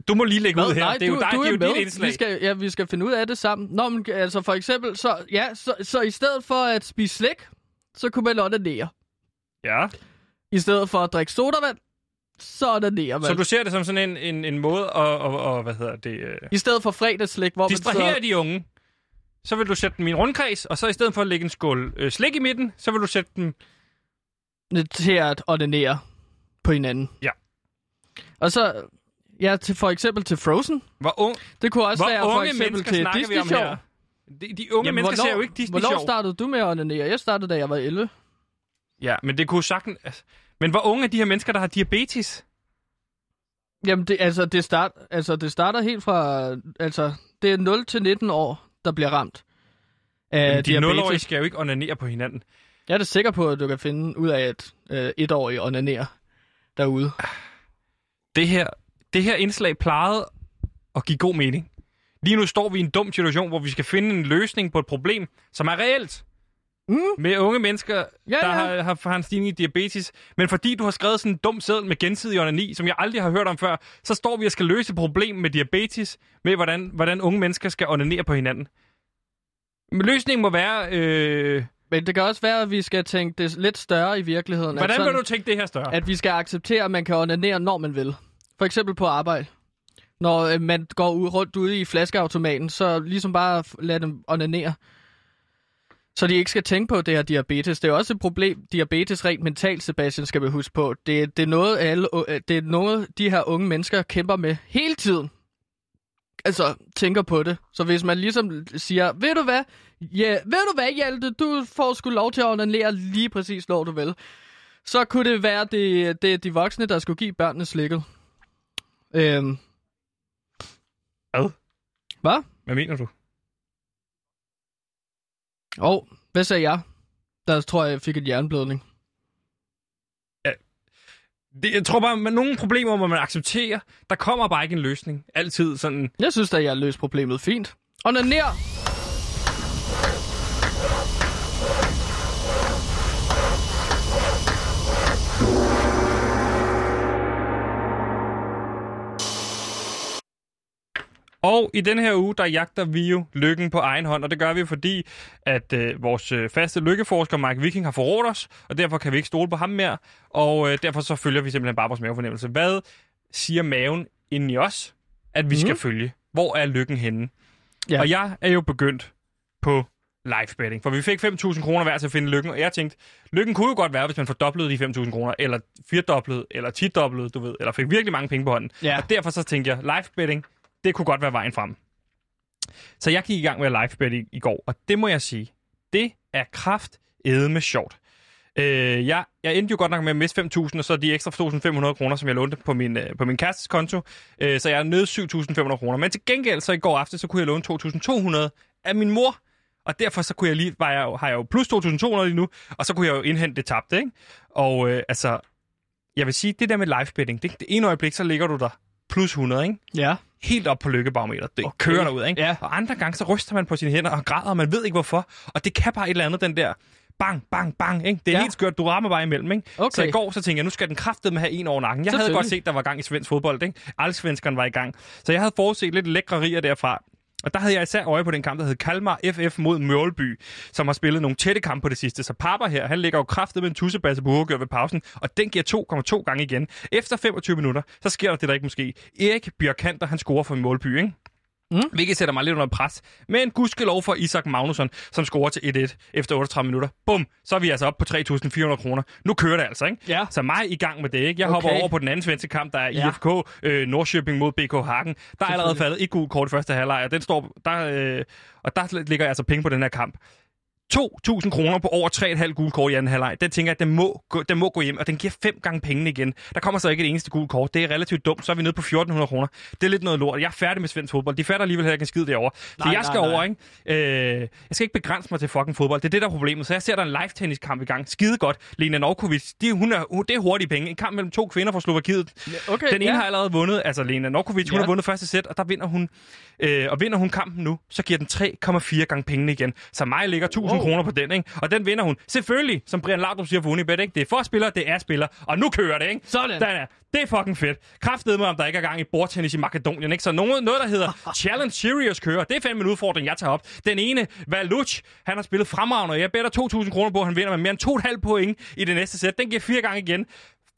Du må lige lægge ud her. Nej, det er jo du, dig, du det er jo med. dit indslag. Vi skal, ja, vi skal finde ud af det sammen. Nå, men altså for eksempel, så, ja, så, så i stedet for at spise slik, så kunne man onanere. Ja. I stedet for at drikke sodavand, så onanerer man. Så du ser det som sådan en, en, en måde at, at, at, hvad hedder det, øh, I stedet for fredagsslik, hvor man distrahere så... de unge. Så vil du sætte dem i en rundkreds, og så i stedet for at lægge en skål øh, slik i midten, så vil du sætte dem... til at onanere på hinanden. Ja. Og så, ja, til, for eksempel til Frozen. Hvor, ung, Det kunne også hvor være for eksempel til Disney her? De, de unge Jamen, mennesker ser jo ikke Disney Hvornår Show. startede du med at onanere? Jeg startede, da jeg var 11. Ja, men det kunne sagtens... Altså, men hvor unge er de her mennesker, der har diabetes? Jamen, det, altså, det, start, altså, det starter helt fra... Altså, det er 0 til 19 år, der bliver ramt af Jamen, de diabetes. 0-årige skal jo ikke onanere på hinanden. Jeg er da sikker på, at du kan finde ud af, at øh, etårige onanerer derude. Det her, det her indslag plejede at give god mening. Lige nu står vi i en dum situation, hvor vi skal finde en løsning på et problem, som er reelt. Mm. Med unge mennesker, Ja, der ja. Har, har, har en stigning i diabetes. Men fordi du har skrevet sådan en dum seddel med gensidig onani, som jeg aldrig har hørt om før, så står vi og skal løse et problem med diabetes, med hvordan, hvordan unge mennesker skal onanere på hinanden. Men løsningen må være... Øh, Men det kan også være, at vi skal tænke det lidt større i virkeligheden. hvordan sådan, vil du tænke det her større? At vi skal acceptere, at man kan onanere, når man vil. For eksempel på arbejde. Når øh, man går ud, rundt ude i flaskeautomaten, så ligesom bare lad dem onanere. Så de ikke skal tænke på det her diabetes. Det er også et problem, diabetes rent mentalt, Sebastian, skal vi huske på. Det, det, er noget, alle, øh, det er noget, de her unge mennesker kæmper med hele tiden. Altså, tænker på det. Så hvis man ligesom siger, ved du hvad, ja, ved du hvad, Hjalte, du får sgu lov til at onanere lige præcis, når du vil. Så kunne det være, det, det er de voksne, der skulle give børnene slikket. Øhm. Hvad? Hvad? Hvad mener du? Og oh, hvad sagde jeg? Der tror jeg, jeg fik et jernblødning. Det, jeg tror bare, at nogle problemer må man acceptere. Der kommer bare ikke en løsning. Altid sådan... Jeg synes da, jeg har løst problemet fint. Onaner! Og i den her uge, der jagter vi jo lykken på egen hånd, og det gør vi, fordi at øh, vores øh, faste lykkeforsker Mike Viking har forrådt os, og derfor kan vi ikke stole på ham mere, og øh, derfor så følger vi simpelthen bare vores mavefornemmelse. Hvad siger maven inden i os, at vi mm. skal følge? Hvor er lykken henne? Ja. Og jeg er jo begyndt på live betting, for vi fik 5.000 kroner hver til at finde lykken, og jeg tænkte, lykken kunne jo godt være, hvis man fordoblede de 5.000 kroner, eller firedoblede, eller tidoblede, du ved, eller fik virkelig mange penge på hånden. Ja. Og derfor så tænkte jeg, live betting, det kunne godt være vejen frem. Så jeg gik i gang med live livebet i, i går, og det må jeg sige, det er kraft med sjovt. Øh, jeg, jeg endte jo godt nok med at miste 5.000, og så de ekstra 2.500 kroner, som jeg lånte på min, øh, på min kærestes konto. Øh, så jeg er nede 7.500 kroner. Men til gengæld, så i går aftes, så kunne jeg låne 2.200 af min mor. Og derfor så kunne jeg lige, var jeg, jo- har jeg jo plus 2.200 lige nu, og så kunne jeg jo indhente det tabte, ikke? Og øh, altså, jeg vil sige, det der med live betting, det, det ene øjeblik, så ligger du der plus 100, ikke? Ja. helt op på lykkebarometeret. Det Okay. kører derud, ikke? Ja. Og andre gange, så ryster man på sine hænder og græder, og man ved ikke hvorfor. Og det kan bare et eller andet, den der bang, bang, bang, ikke? Det er Ja. helt skørt, du rammer bare imellem, ikke? Okay. Så i går, så tænkte jeg, nu skal den kraftedeme have en over nakken. Jeg havde godt set, der var gang i svensk fodbold, ikke? Allsvenskeren var i gang. Så jeg havde forudset lidt lækre riger derfra. Og der havde jeg især øje på den kamp, der hed Kalmar FF mod Mjølby, som har spillet nogle tætte kampe på det sidste. Så Papa her, han ligger jo kraftet med en tussebasse på hovedgør ved pausen, og den giver 2,2 gange igen. Efter 25 minutter, så sker der det, der ikke måske. Erik Bjørkanter, han scorer for Mjølby, ikke? Mm. Hvilket sætter mig lidt under pres. Men gudskelov for Isak Magnusson, som scorer til 1-1 efter 38 minutter. Bum, så er vi altså oppe på 3.400 kroner. Nu kører det altså, ikke? Ja. Så mig i gang med det, ikke? Jeg Okay. hopper over på den anden svenske kamp, der er Ja. IFK øh, Norrköping mod BK Hagen. Der er allerede faldet et gult kort i første halvleg, og den står der, øh, og der ligger jeg altså penge på den her kamp. 2.000 kroner på over 3,5 gule kort i anden halvleg. Den tænker jeg, den må, gå, den må gå hjem, og den giver fem gange pengene igen. Der kommer så ikke et eneste gult kort. Det er relativt dumt. Så er vi nede på 1.400 kroner. Det er lidt noget lort. Jeg er færdig med svensk fodbold. De fatter alligevel heller ikke en skid derovre. Så Nej, jeg skal nej, nej. over, ikke? Øh, jeg skal ikke begrænse mig til fucking fodbold. Det er det, der er problemet. Så jeg ser, der er en live tenniskamp i gang. Skide godt. Lena Novkovic, de, hun er, hun, det er hurtige penge. En kamp mellem to kvinder fra Slovakiet. Okay, Den ene ja. har allerede vundet, altså Lena Novkovic, hun Ja. har vundet første sæt, og der vinder hun, øh, og vinder hun kampen nu, så giver den 3,4 gange pengene igen. Så mig ligger 1000 Wow. kroner på den, ikke? Og den vinder hun. Selvfølgelig, som Brian Laudrup siger for Unibet, ikke? Det er for spiller, det er spiller, og nu kører det, ikke? Sådan. Den er, det er fucking fedt. Kraftede med, om der ikke er gang i bordtennis i Makedonien, ikke? Så noget, noget der hedder Challenge Serious kører. Det er fandme en udfordring, jeg tager op. Den ene, Valuch, han har spillet fremragende, og jeg better 2.000 kroner på, at han vinder med mere end 2,5 point i det næste sæt. Den giver fire gange igen.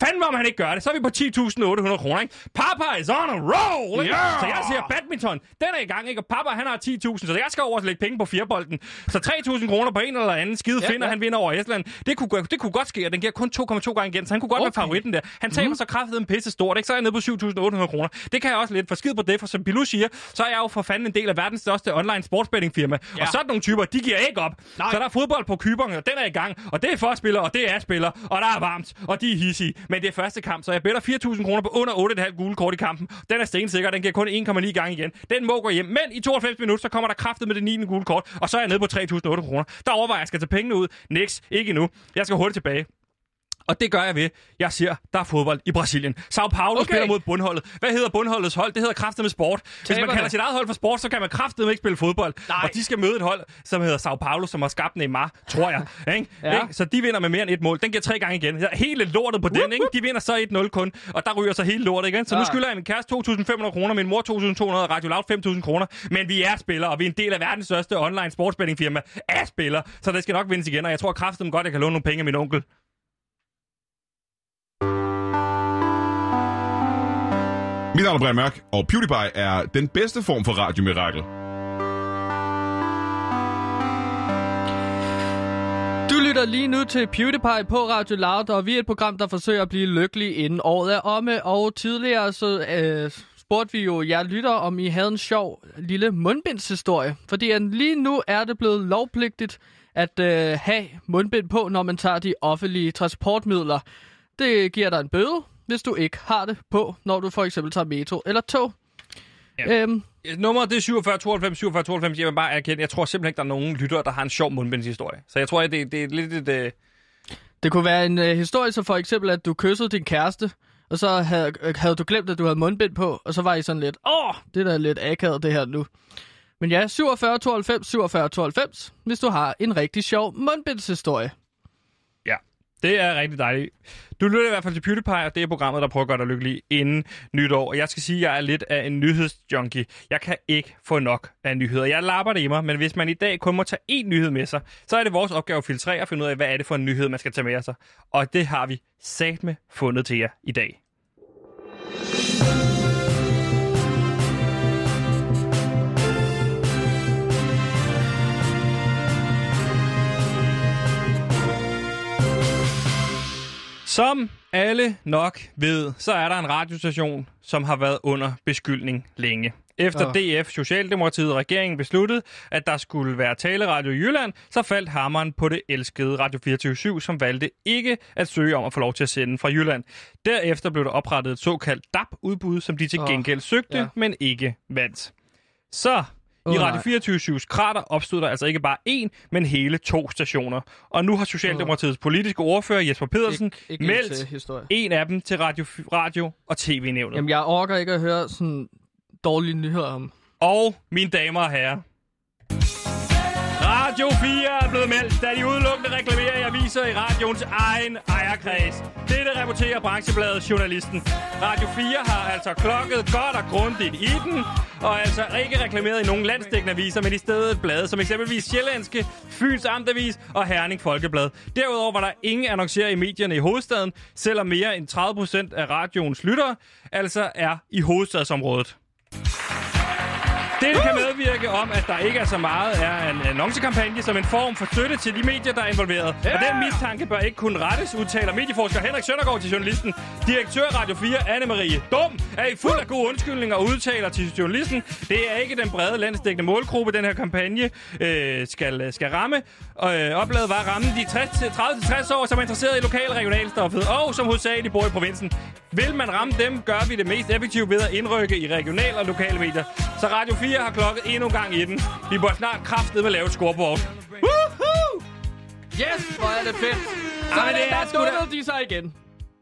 Fanden om han ikke gør det. Så er vi på 10.800 kroner, ikke? Papa is on a roll, ikke? Yeah! Så jeg siger, badminton, den er i gang, ikke? Og Papa, han har 10.000, så jeg skal over og lægge penge på firebolden. Så 3.000 kroner på en eller anden skide Ja, finder, ja. han vinder over Estland. Det kunne, det kunne godt ske, og den giver kun 2,2 gange igen, så han kunne godt okay. Være favoritten der. Han taber mm. så kraftigt en pisse stort, ikke? Så er jeg nede på 7.800 kroner. Det kan jeg også lidt for skid på det, for som Bilou siger, så er jeg jo for fanden en del af verdens største online sportsbettingfirma. Ja. Og sådan nogle typer, de giver ikke op. Nej. Så der er fodbold på kyberne, og den er i gang. Og det er forspillere, og det er spillere, og der er varmt, og de er hissige. Men det er første kamp, så jeg better 4.000 kroner på under 8,5 gule kort i kampen. Den er stensikker, den giver kun 1,9 gange igen. Den må gå hjem. Men i 92 minutter, så kommer der kraftet med det 9. gule kort, og så er jeg nede på 3.800 kroner. Der overvejer jeg, at jeg skal tage pengene ud. Niks, ikke endnu. Jeg skal hurtigt tilbage. Og det gør jeg ved, jeg siger, der er fodbold i Brasilien. Sao Paulo okay. Spiller mod bundholdet. Hvad hedder bundholdets hold? Det hedder kraftet med sport. Hvis man Taberne. kalder sit eget hold for sport, så kan man kraftet ikke spille fodbold. Nej. Og de skal møde et hold, som hedder Sao Paulo, som har skabt Neymar, tror jeg. ikke? Ja. Ikke? Så de vinder med mere end et mål. Den giver tre gange igen. Hele lortet på den, ikke? De vinder så 1-0 kun, og der ryger så hele lortet igen. Så nu Ja. skylder jeg min kæreste 2.500 kroner, min mor 2.200, og Radio Loud 5.000 kroner. Men vi er spillere, og vi er en del af verdens største online sportsbettingfirma af spillere. Så det skal nok vindes igen, og jeg tror kraften godt, jeg kan låne nogle penge af min onkel. Mit navn er Brian Mørk, og PewDiePie er den bedste form for radiomirakel. Du lytter lige nu til PewDiePie på Radio Loud, og vi er et program, der forsøger at blive lykkelig inden året er omme. Og tidligere så øh, spurgte vi jo jer lytter, om I havde en sjov lille mundbindshistorie. Fordi at lige nu er det blevet lovpligtigt at øh, have mundbind på, når man tager de offentlige transportmidler. Det giver dig en bøde, hvis du ikke har det på, når du for eksempel tager metro eller tog. Ja. Øhm, Nummeret det er 47 92 47 92. Jeg vil bare erkende, jeg tror simpelthen ikke, der er nogen lyttere, der har en sjov mundbindshistorie. Så jeg tror, at det, det er lidt et... Øh... Det kunne være en øh, historie, så for eksempel, at du kyssede din kæreste, og så havde, øh, havde du glemt, at du havde mundbind på, og så var I sådan lidt, åh, det er da lidt akavet det her nu. Men ja, 47 92 47 92, hvis du har en rigtig sjov mundbindshistorie. Det er rigtig dejligt. Du lytter i hvert fald til PewDiePie, og det er programmet, der prøver at gøre dig lykkelig inden nytår. Og jeg skal sige, at jeg er lidt af en nyhedsjunkie. Jeg kan ikke få nok af nyheder. Jeg lapper det i mig, men hvis man i dag kun må tage én nyhed med sig, så er det vores opgave at filtrere og finde ud af, hvad er det for en nyhed, man skal tage med sig. Og det har vi sat med fundet til jer i dag. Som alle nok ved, så er der en radiostation, som har været under beskyldning længe. Efter Åh. DF, Socialdemokratiet og regeringen besluttede, at der skulle være taleradio i Jylland, så faldt hammeren på det elskede Radio 24 som valgte ikke at søge om at få lov til at sende fra Jylland. Derefter blev der oprettet et såkaldt DAP-udbud, som de til gengæld søgte, ja. men ikke vandt. Så i Åh, Radio 24-7's krater opstod der altså ikke bare én, men hele to stationer. Og nu har Socialdemokratiets politiske ordfører Jesper Pedersen Ikke, ikke meldt en af dem til radio, radio og tv-nævnet. Jamen, jeg orker ikke at høre sådan dårlige nyheder om. Og mine damer og herrer, Radio 4 er blevet meldt, da de udelukkende reklamerer i aviser i radioens egen ejerkreds. Dette rapporterer branchebladet Journalisten. Radio 4 har altså klokket godt og grundigt i den, og altså ikke reklameret i nogen landsdækkende aviser, men i stedet blade, som eksempelvis Sjællandske, Fyns Amtavis og Herning Folkeblad. Derudover var der ingen annoncerer i medierne i hovedstaden, selvom mere end 30 procent af radioens lyttere altså er i hovedstadsområdet. Det kan medvirke om, at der ikke er så meget af en annoncekampagne som en form for støtte til de medier, der er involveret. Ja! Og den mistanke bør ikke kunne rettes, udtaler medieforsker Henrik Søndergaard til journalisten. Direktør Radio 4, Anne-Marie Dum, er i fuld af gode undskyldninger og udtaler til journalisten. Det er ikke den brede landsdækkende målgruppe, den her kampagne øh, skal, skal ramme. Og øh, opladet var at ramme de 30-60 år, som er interesseret i lokal- og regionalstoffet, og som hovedsageligt bor i provinsen. Vil man ramme dem, gør vi det mest effektivt ved at indrykke i regional- og lokale medier. Så Radio 4 har klokket endnu en gang i den. Vi bør snart kraftet med lave et scoreboard. Woohoo! Yes, hvor er det fedt. Så Ej, er men det er der sgu da- dummede de sig igen.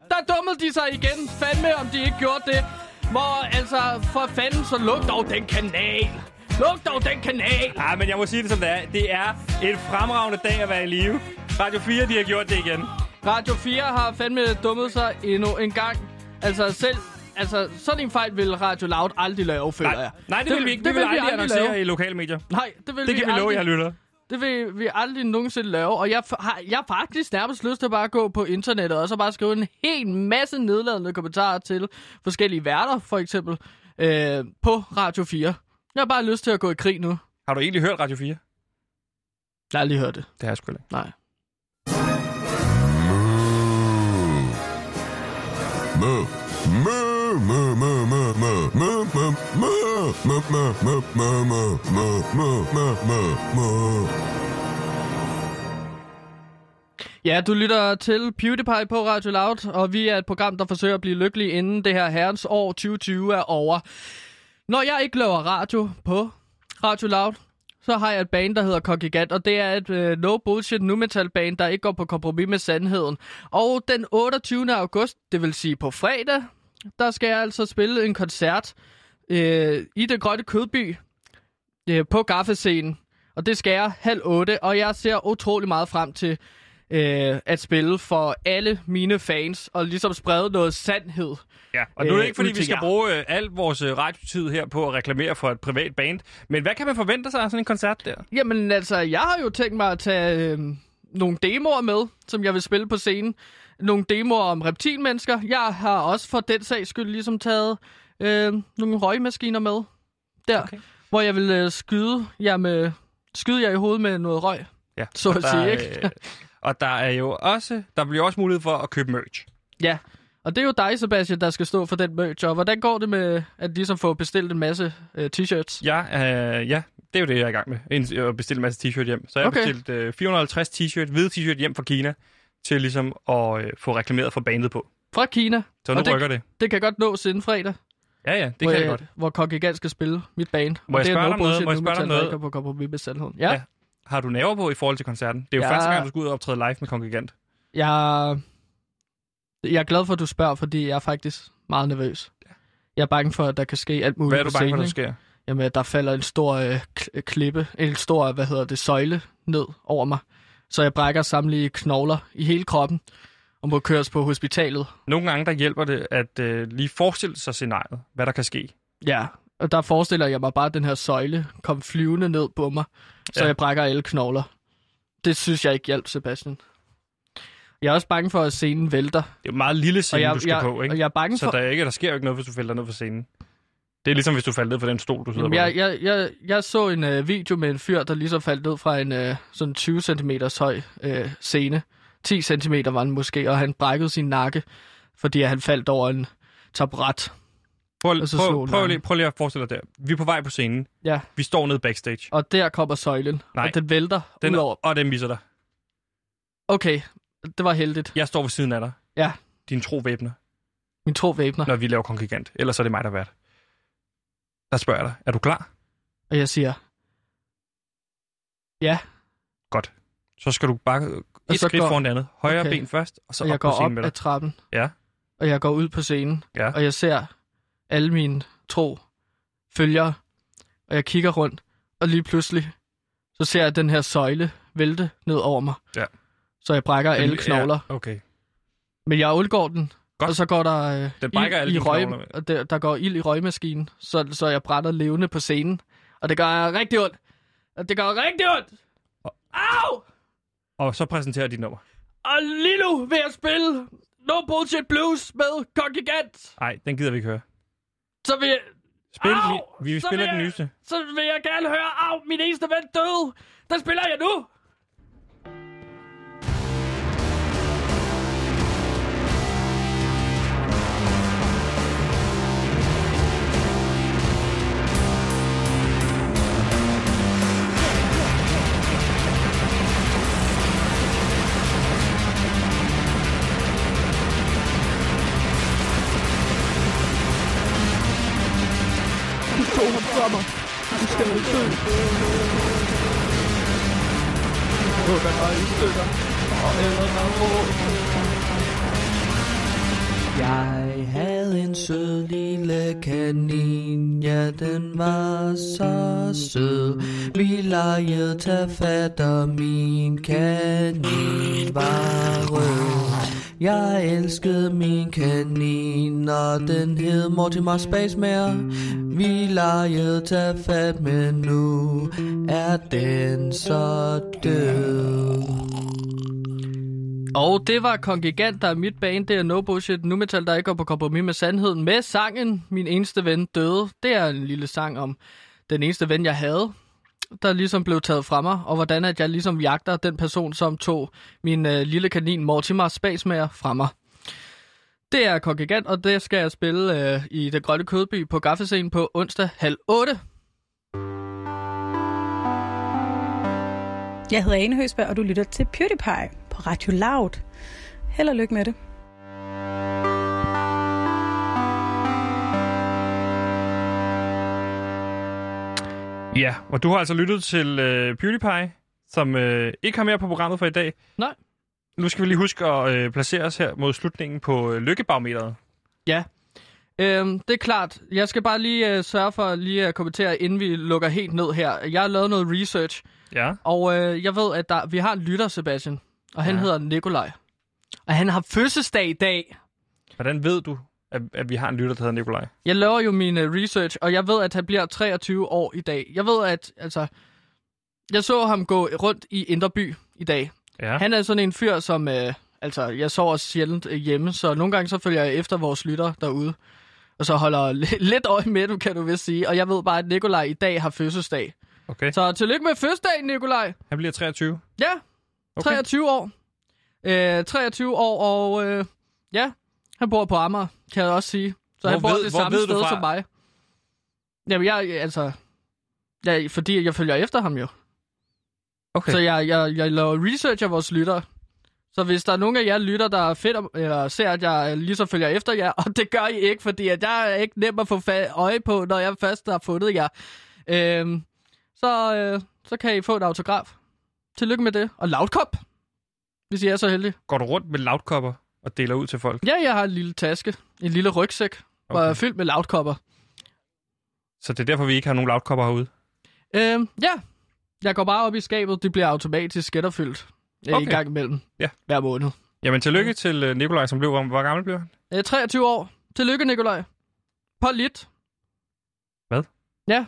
Der dummede de sig igen. Fandme, om de ikke gjorde det. Hvor, altså, for fanden, så luk dog den kanal. Luk dog den kanal. Ja, men jeg må sige det som det er. Det er en fremragende dag at være i live. Radio 4, de har gjort det igen. Radio 4 har fandme dummet sig endnu en gang. Altså selv... Altså, sådan en fejl vil Radio Loud aldrig lave, føler Nej, jeg. nej det, vil vi ikke. Det, vil vi aldrig annoncere i lokale medier. Nej, det vil Det vi kan vi love aldrig. jer, lytter. Det vil vi aldrig nogensinde lave. Og jeg har, jeg faktisk nærmest lyst til at bare gå på internettet og så bare skrive en hel masse nedladende kommentarer til forskellige værter, for eksempel, øh, på Radio 4. Jeg har bare lyst til at gå i krig nu. Har du egentlig hørt Radio 4? Jeg har aldrig hørt det. Det har jeg sgu ikke. Nej. Mø. Mø, mø, mø, mø, mø, mø, mø, mø, mø, mø, mø, mø, mø, mø, mø, mø, mø, mø. Ja, du lytter til PewDiePie på Radio Loud, og vi er et program, der forsøger at blive lykkelig inden det her herrens år 2020 er over. Når jeg ikke laver radio på Radio Loud, så har jeg et band, der hedder Kongigant, og det er et øh, no bullshit nu metal band, der ikke går på kompromis med sandheden. Og den 28. august, det vil sige på fredag, der skal jeg altså spille en koncert øh, i det grønne kødby øh, på gaffescenen. Og det skal jeg halv otte, og jeg ser utrolig meget frem til øh, at spille for alle mine fans, og ligesom sprede noget sandhed. Ja, og nu er det øh, ikke, fordi vi skal jer. bruge øh, al vores øh, radiotid her på at reklamere for et privat band. Men hvad kan man forvente sig af sådan en koncert der? Jamen altså, jeg har jo tænkt mig at tage øh, nogle demoer med, som jeg vil spille på scenen. Nogle demoer om reptilmennesker. Jeg har også for den sags skyld ligesom taget øh, nogle røgmaskiner med der, okay. hvor jeg vil øh, skyde jer med skyde jer i hovedet med noget røg. Ja, Så at sige, ikke? øh, og der er jo også, der bliver også mulighed for at købe merch. Ja, og det er jo dig, Sebastian, der skal stå for den merch. Og hvordan går det med at ligesom få bestilt en masse øh, t-shirts? Ja, øh, ja, det er jo det, jeg er i gang med. En- At bestille en masse t-shirt hjem. Så jeg har Okay. bestilt øh, 450 t-shirt, hvide t-shirt hjem fra Kina, til ligesom at øh, få reklameret for bandet på. Fra Kina. Så nu Og det, rykker det. Det kan godt nås inden fredag. Ja, ja, det hvor, kan jeg jeg- godt. Hvor Kongigant skal spille mit band. Må jeg det er spørge dig noget? Må jeg spørge dig noget? på kompromis med sandheden. Ja. Ja. Har du nerver på i forhold til koncerten? Det er jo Ja. første gang, du skal ud og optræde live med Kongigant. Jeg, jeg er glad for, at du spørger, fordi jeg er faktisk meget nervøs. Jeg er bange for, at der kan ske alt muligt Hvad er du bange for, der sker? Jamen, der falder en stor øh, k- klippe, en stor, hvad hedder det, søjle ned over mig. Så jeg brækker samtlige knogler i hele kroppen og må køres på hospitalet. Nogle gange der hjælper det at øh, lige forestille sig scenariet, hvad der kan ske. Ja, og der forestiller jeg mig bare, at den her søjle kom flyvende ned på mig, så Ja. jeg brækker alle knogler. Det synes jeg ikke hjalp, Sebastian. Jeg er også bange for, at scenen vælter. Det er jo meget lille scene, Og jeg- du skal jeg- på, ikke? og jeg er bange så for- der, er ikke, der sker jo ikke noget, hvis du falder ned fra scenen. Det er ligesom, hvis du falder ned fra den stol, du sidder Jamen, på. jeg, jeg, jeg, jeg så en øh, video med en fyr, der ligesom faldt ned fra en øh, sådan 20 cm høj øh, scene. 10 cm var den måske, og han brækkede sin nakke, fordi han faldt over en taburet. Prøv, og så prøv, prøv, lige, prøv lige at forestille dig der. Vi er på vej på scenen. Ja, Vi står nede backstage. og der kommer søjlen, Nej. og den vælter Den, ud over. og den misser dig. Okay, det var heldigt. Jeg står ved siden af dig. Ja, Din tro væbner, min tro væbner. når vi laver kongigant. Ellers er det mig, der er vært. Der spørger jeg dig. Er du klar? Og jeg siger, ja, Godt. Så skal du bare et så skridt går- foran det andet. Højre Okay. ben først, og så og jeg op på går scenen op med ad dig. trappen, Ja, og jeg går ud på scenen, ja. og jeg ser alle mine tro følgere, og jeg kigger rundt, og lige pludselig, så ser jeg den her søjle vælte ned over mig. Ja. Så jeg brækker alle knogler. Ja, okay. Men jeg undgår den, Godt. og så går der øh, Den brækker ild alle i røg, og der, der går ild i røgmaskinen, så, så jeg brænder levende på scenen. Og det gør rigtig ondt. Og det gør rigtig ondt. Au! Og så præsenterer dit nummer. Og lige nu vil jeg spille No Bullshit Blues med Kongigant. Nej, den gider vi ikke høre. Så vil jeg... Spil, Au! vi, vi spiller den nyeste. Så vil jeg gerne høre, af min eneste ven døde. Den spiller jeg nu. Jeg havde en sød lille kanin, ja den var så sød. Vi legede til fat, og min kanin var rød. Jeg elskede min kanin, og den hed Mortimer Spacemare. Vi legede til fat, men nu er den så død. Og det var Kongigant, der er mit band. Det er No Bullshit, nu metal, der ikke går på kompromis med sandheden. Med sangen, Min eneste ven døde. Det er en lille sang om den eneste ven, jeg havde der ligesom blev taget fra mig, og hvordan at jeg ligesom jagter den person, som tog min øh, lille kanin Mortimer Spasmager fra mig. Det er Kongigant, og det skal jeg spille øh, i det grønne kødby på Gaffescenen på onsdag halv 8. Jeg hedder Ane Høsberg, og du lytter til PewDiePie på Radio Loud. Held og lykke med det. Ja, og du har altså lyttet til øh, PewDiePie, som øh, ikke har mere på programmet for i dag. Nej. Nu skal vi lige huske at øh, placere os her mod slutningen på øh, lykkebarometeret. Ja, øhm, det er klart. Jeg skal bare lige øh, sørge for lige at kommentere, inden vi lukker helt ned her. Jeg har lavet noget research, Ja. og øh, jeg ved, at der, vi har en lytter, Sebastian, og han Ja. hedder Nikolaj. Og han har fødselsdag i dag. Hvordan ved du, at, at vi har en lytter, der hedder Nikolaj? Jeg laver jo min uh, research, og jeg ved, at han bliver 23 år i dag. Jeg ved, at altså, jeg så ham gå rundt i Inderby i dag. Ja. Han er sådan en fyr, som... Øh, altså, jeg sover sjældent øh, hjemme, så nogle gange så følger jeg efter vores lytter derude. Og så holder li- lidt øje med dem, kan du vist sige. Og jeg ved bare, at Nikolaj i dag har fødselsdag. Okay. Så tillykke med fødselsdagen, Nikolaj. Han bliver 23. Ja, Okay. 23 år. Øh, 23 år, og øh, ja, han bor på Amager, kan jeg også sige. Så Hvor han bor ved- det samme sted som mig. Jamen, jeg, altså... Ja, fordi jeg følger efter ham jo. Okay. Så jeg, jeg, jeg laver research af vores lytter. Så hvis der er nogen af jer lytter, der er fedt, eller ser, at jeg lige så følger efter jer, og det gør I ikke, fordi at jeg er ikke nem at få fa- øje på, når jeg først har fundet jer, øhm, så, øh, så kan I få et autograf. Tillykke med det. Og lavtkop, hvis I er så heldige. Går du rundt med lavtkopper og deler ud til folk? Ja, jeg har en lille taske, en lille rygsæk, okay. hvor jeg er fyldt med lavtkopper. Så det er derfor, vi ikke har nogen lavtkopper herude? Øhm, ja, jeg går bare op i skabet, det bliver automatisk skætterfyldt okay. Okay. i gang imellem Ja. hver måned. Jamen, tillykke til øh, Nikolaj, som blev... Hvor gammel blev han? Øh, 23 år. Tillykke, Nikolaj. Polit. Hvad? Ja.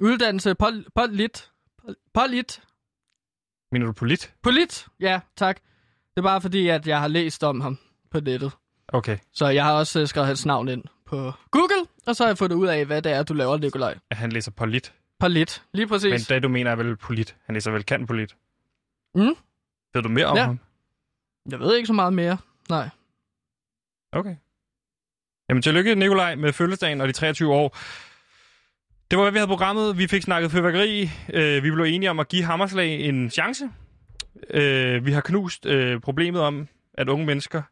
Uddannelse. Pol, polit. Pol, polit. Mener du polit? Polit. Ja, tak. Det er bare fordi, at jeg har læst om ham på nettet. Okay. Så jeg har også øh, skrevet hans navn ind på Google, og så har jeg fundet ud af, hvad det er, du laver, Nikolaj. At han læser polit. Polit. Lige præcis. Men det, du mener, er vel polit. Han læser vel kan polit. Mm. Ved du mere om Ja. ham? Jeg ved ikke så meget mere. Nej. Okay. Jamen, tillykke, Nikolaj, med fødselsdagen og de 23 år. Det var, hvad vi havde programmet. Vi fik snakket fyrværkeri. Øh, vi blev enige om at give Hammerslag en chance. Øh, vi har knust øh, problemet om, at unge mennesker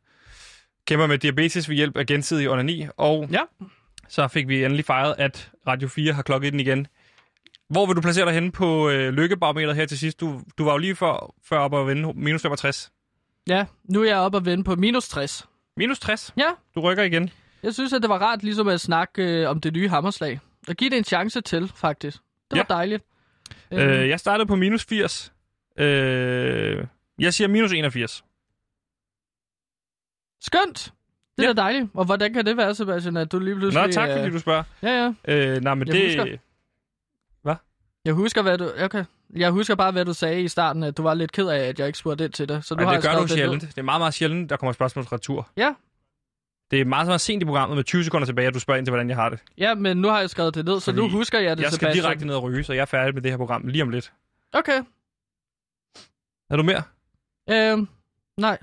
kæmper med diabetes ved hjælp af gensidig onani. Og ja. så fik vi endelig fejret, at Radio 4 har klokket den igen. Hvor vil du placere dig henne på øh, lykkebarometeret her til sidst? Du, du var jo lige før, før op og vende minus 65. Ja, nu er jeg oppe og vende på minus 60. Minus 60? Ja. Du rykker igen. Jeg synes, at det var rart ligesom at snakke øh, om det nye hammerslag. Og give det en chance til, faktisk. Det var Ja. dejligt. Øh, jeg startede på minus 80. Øh, jeg siger minus 81. Skønt! Det er ja. da dejligt. Og hvordan kan det være, Sebastian, at du lige pludselig... Nå, tak fordi øh, du spørger. Ja, ja. Øh, nej, men Jeg det... husker. Hvad? Jeg husker, hvad du... Okay. Jeg husker bare, hvad du sagde i starten, at du var lidt ked af, at jeg ikke spurgte ind til det. Så nu Ej, har det gør du sjældent. Det er meget, meget sjældent, der kommer spørgsmål retur. Ja. Det er meget, meget sent i programmet med 20 sekunder tilbage, at du spørger ind til, hvordan jeg har det. Ja, men nu har jeg skrevet det ned, så nu Fordi husker jeg det, Jeg skal Sebastian. direkte ned og ryge, så jeg er færdig med det her program lige om lidt. Okay. Er du mere? Øhm, nej.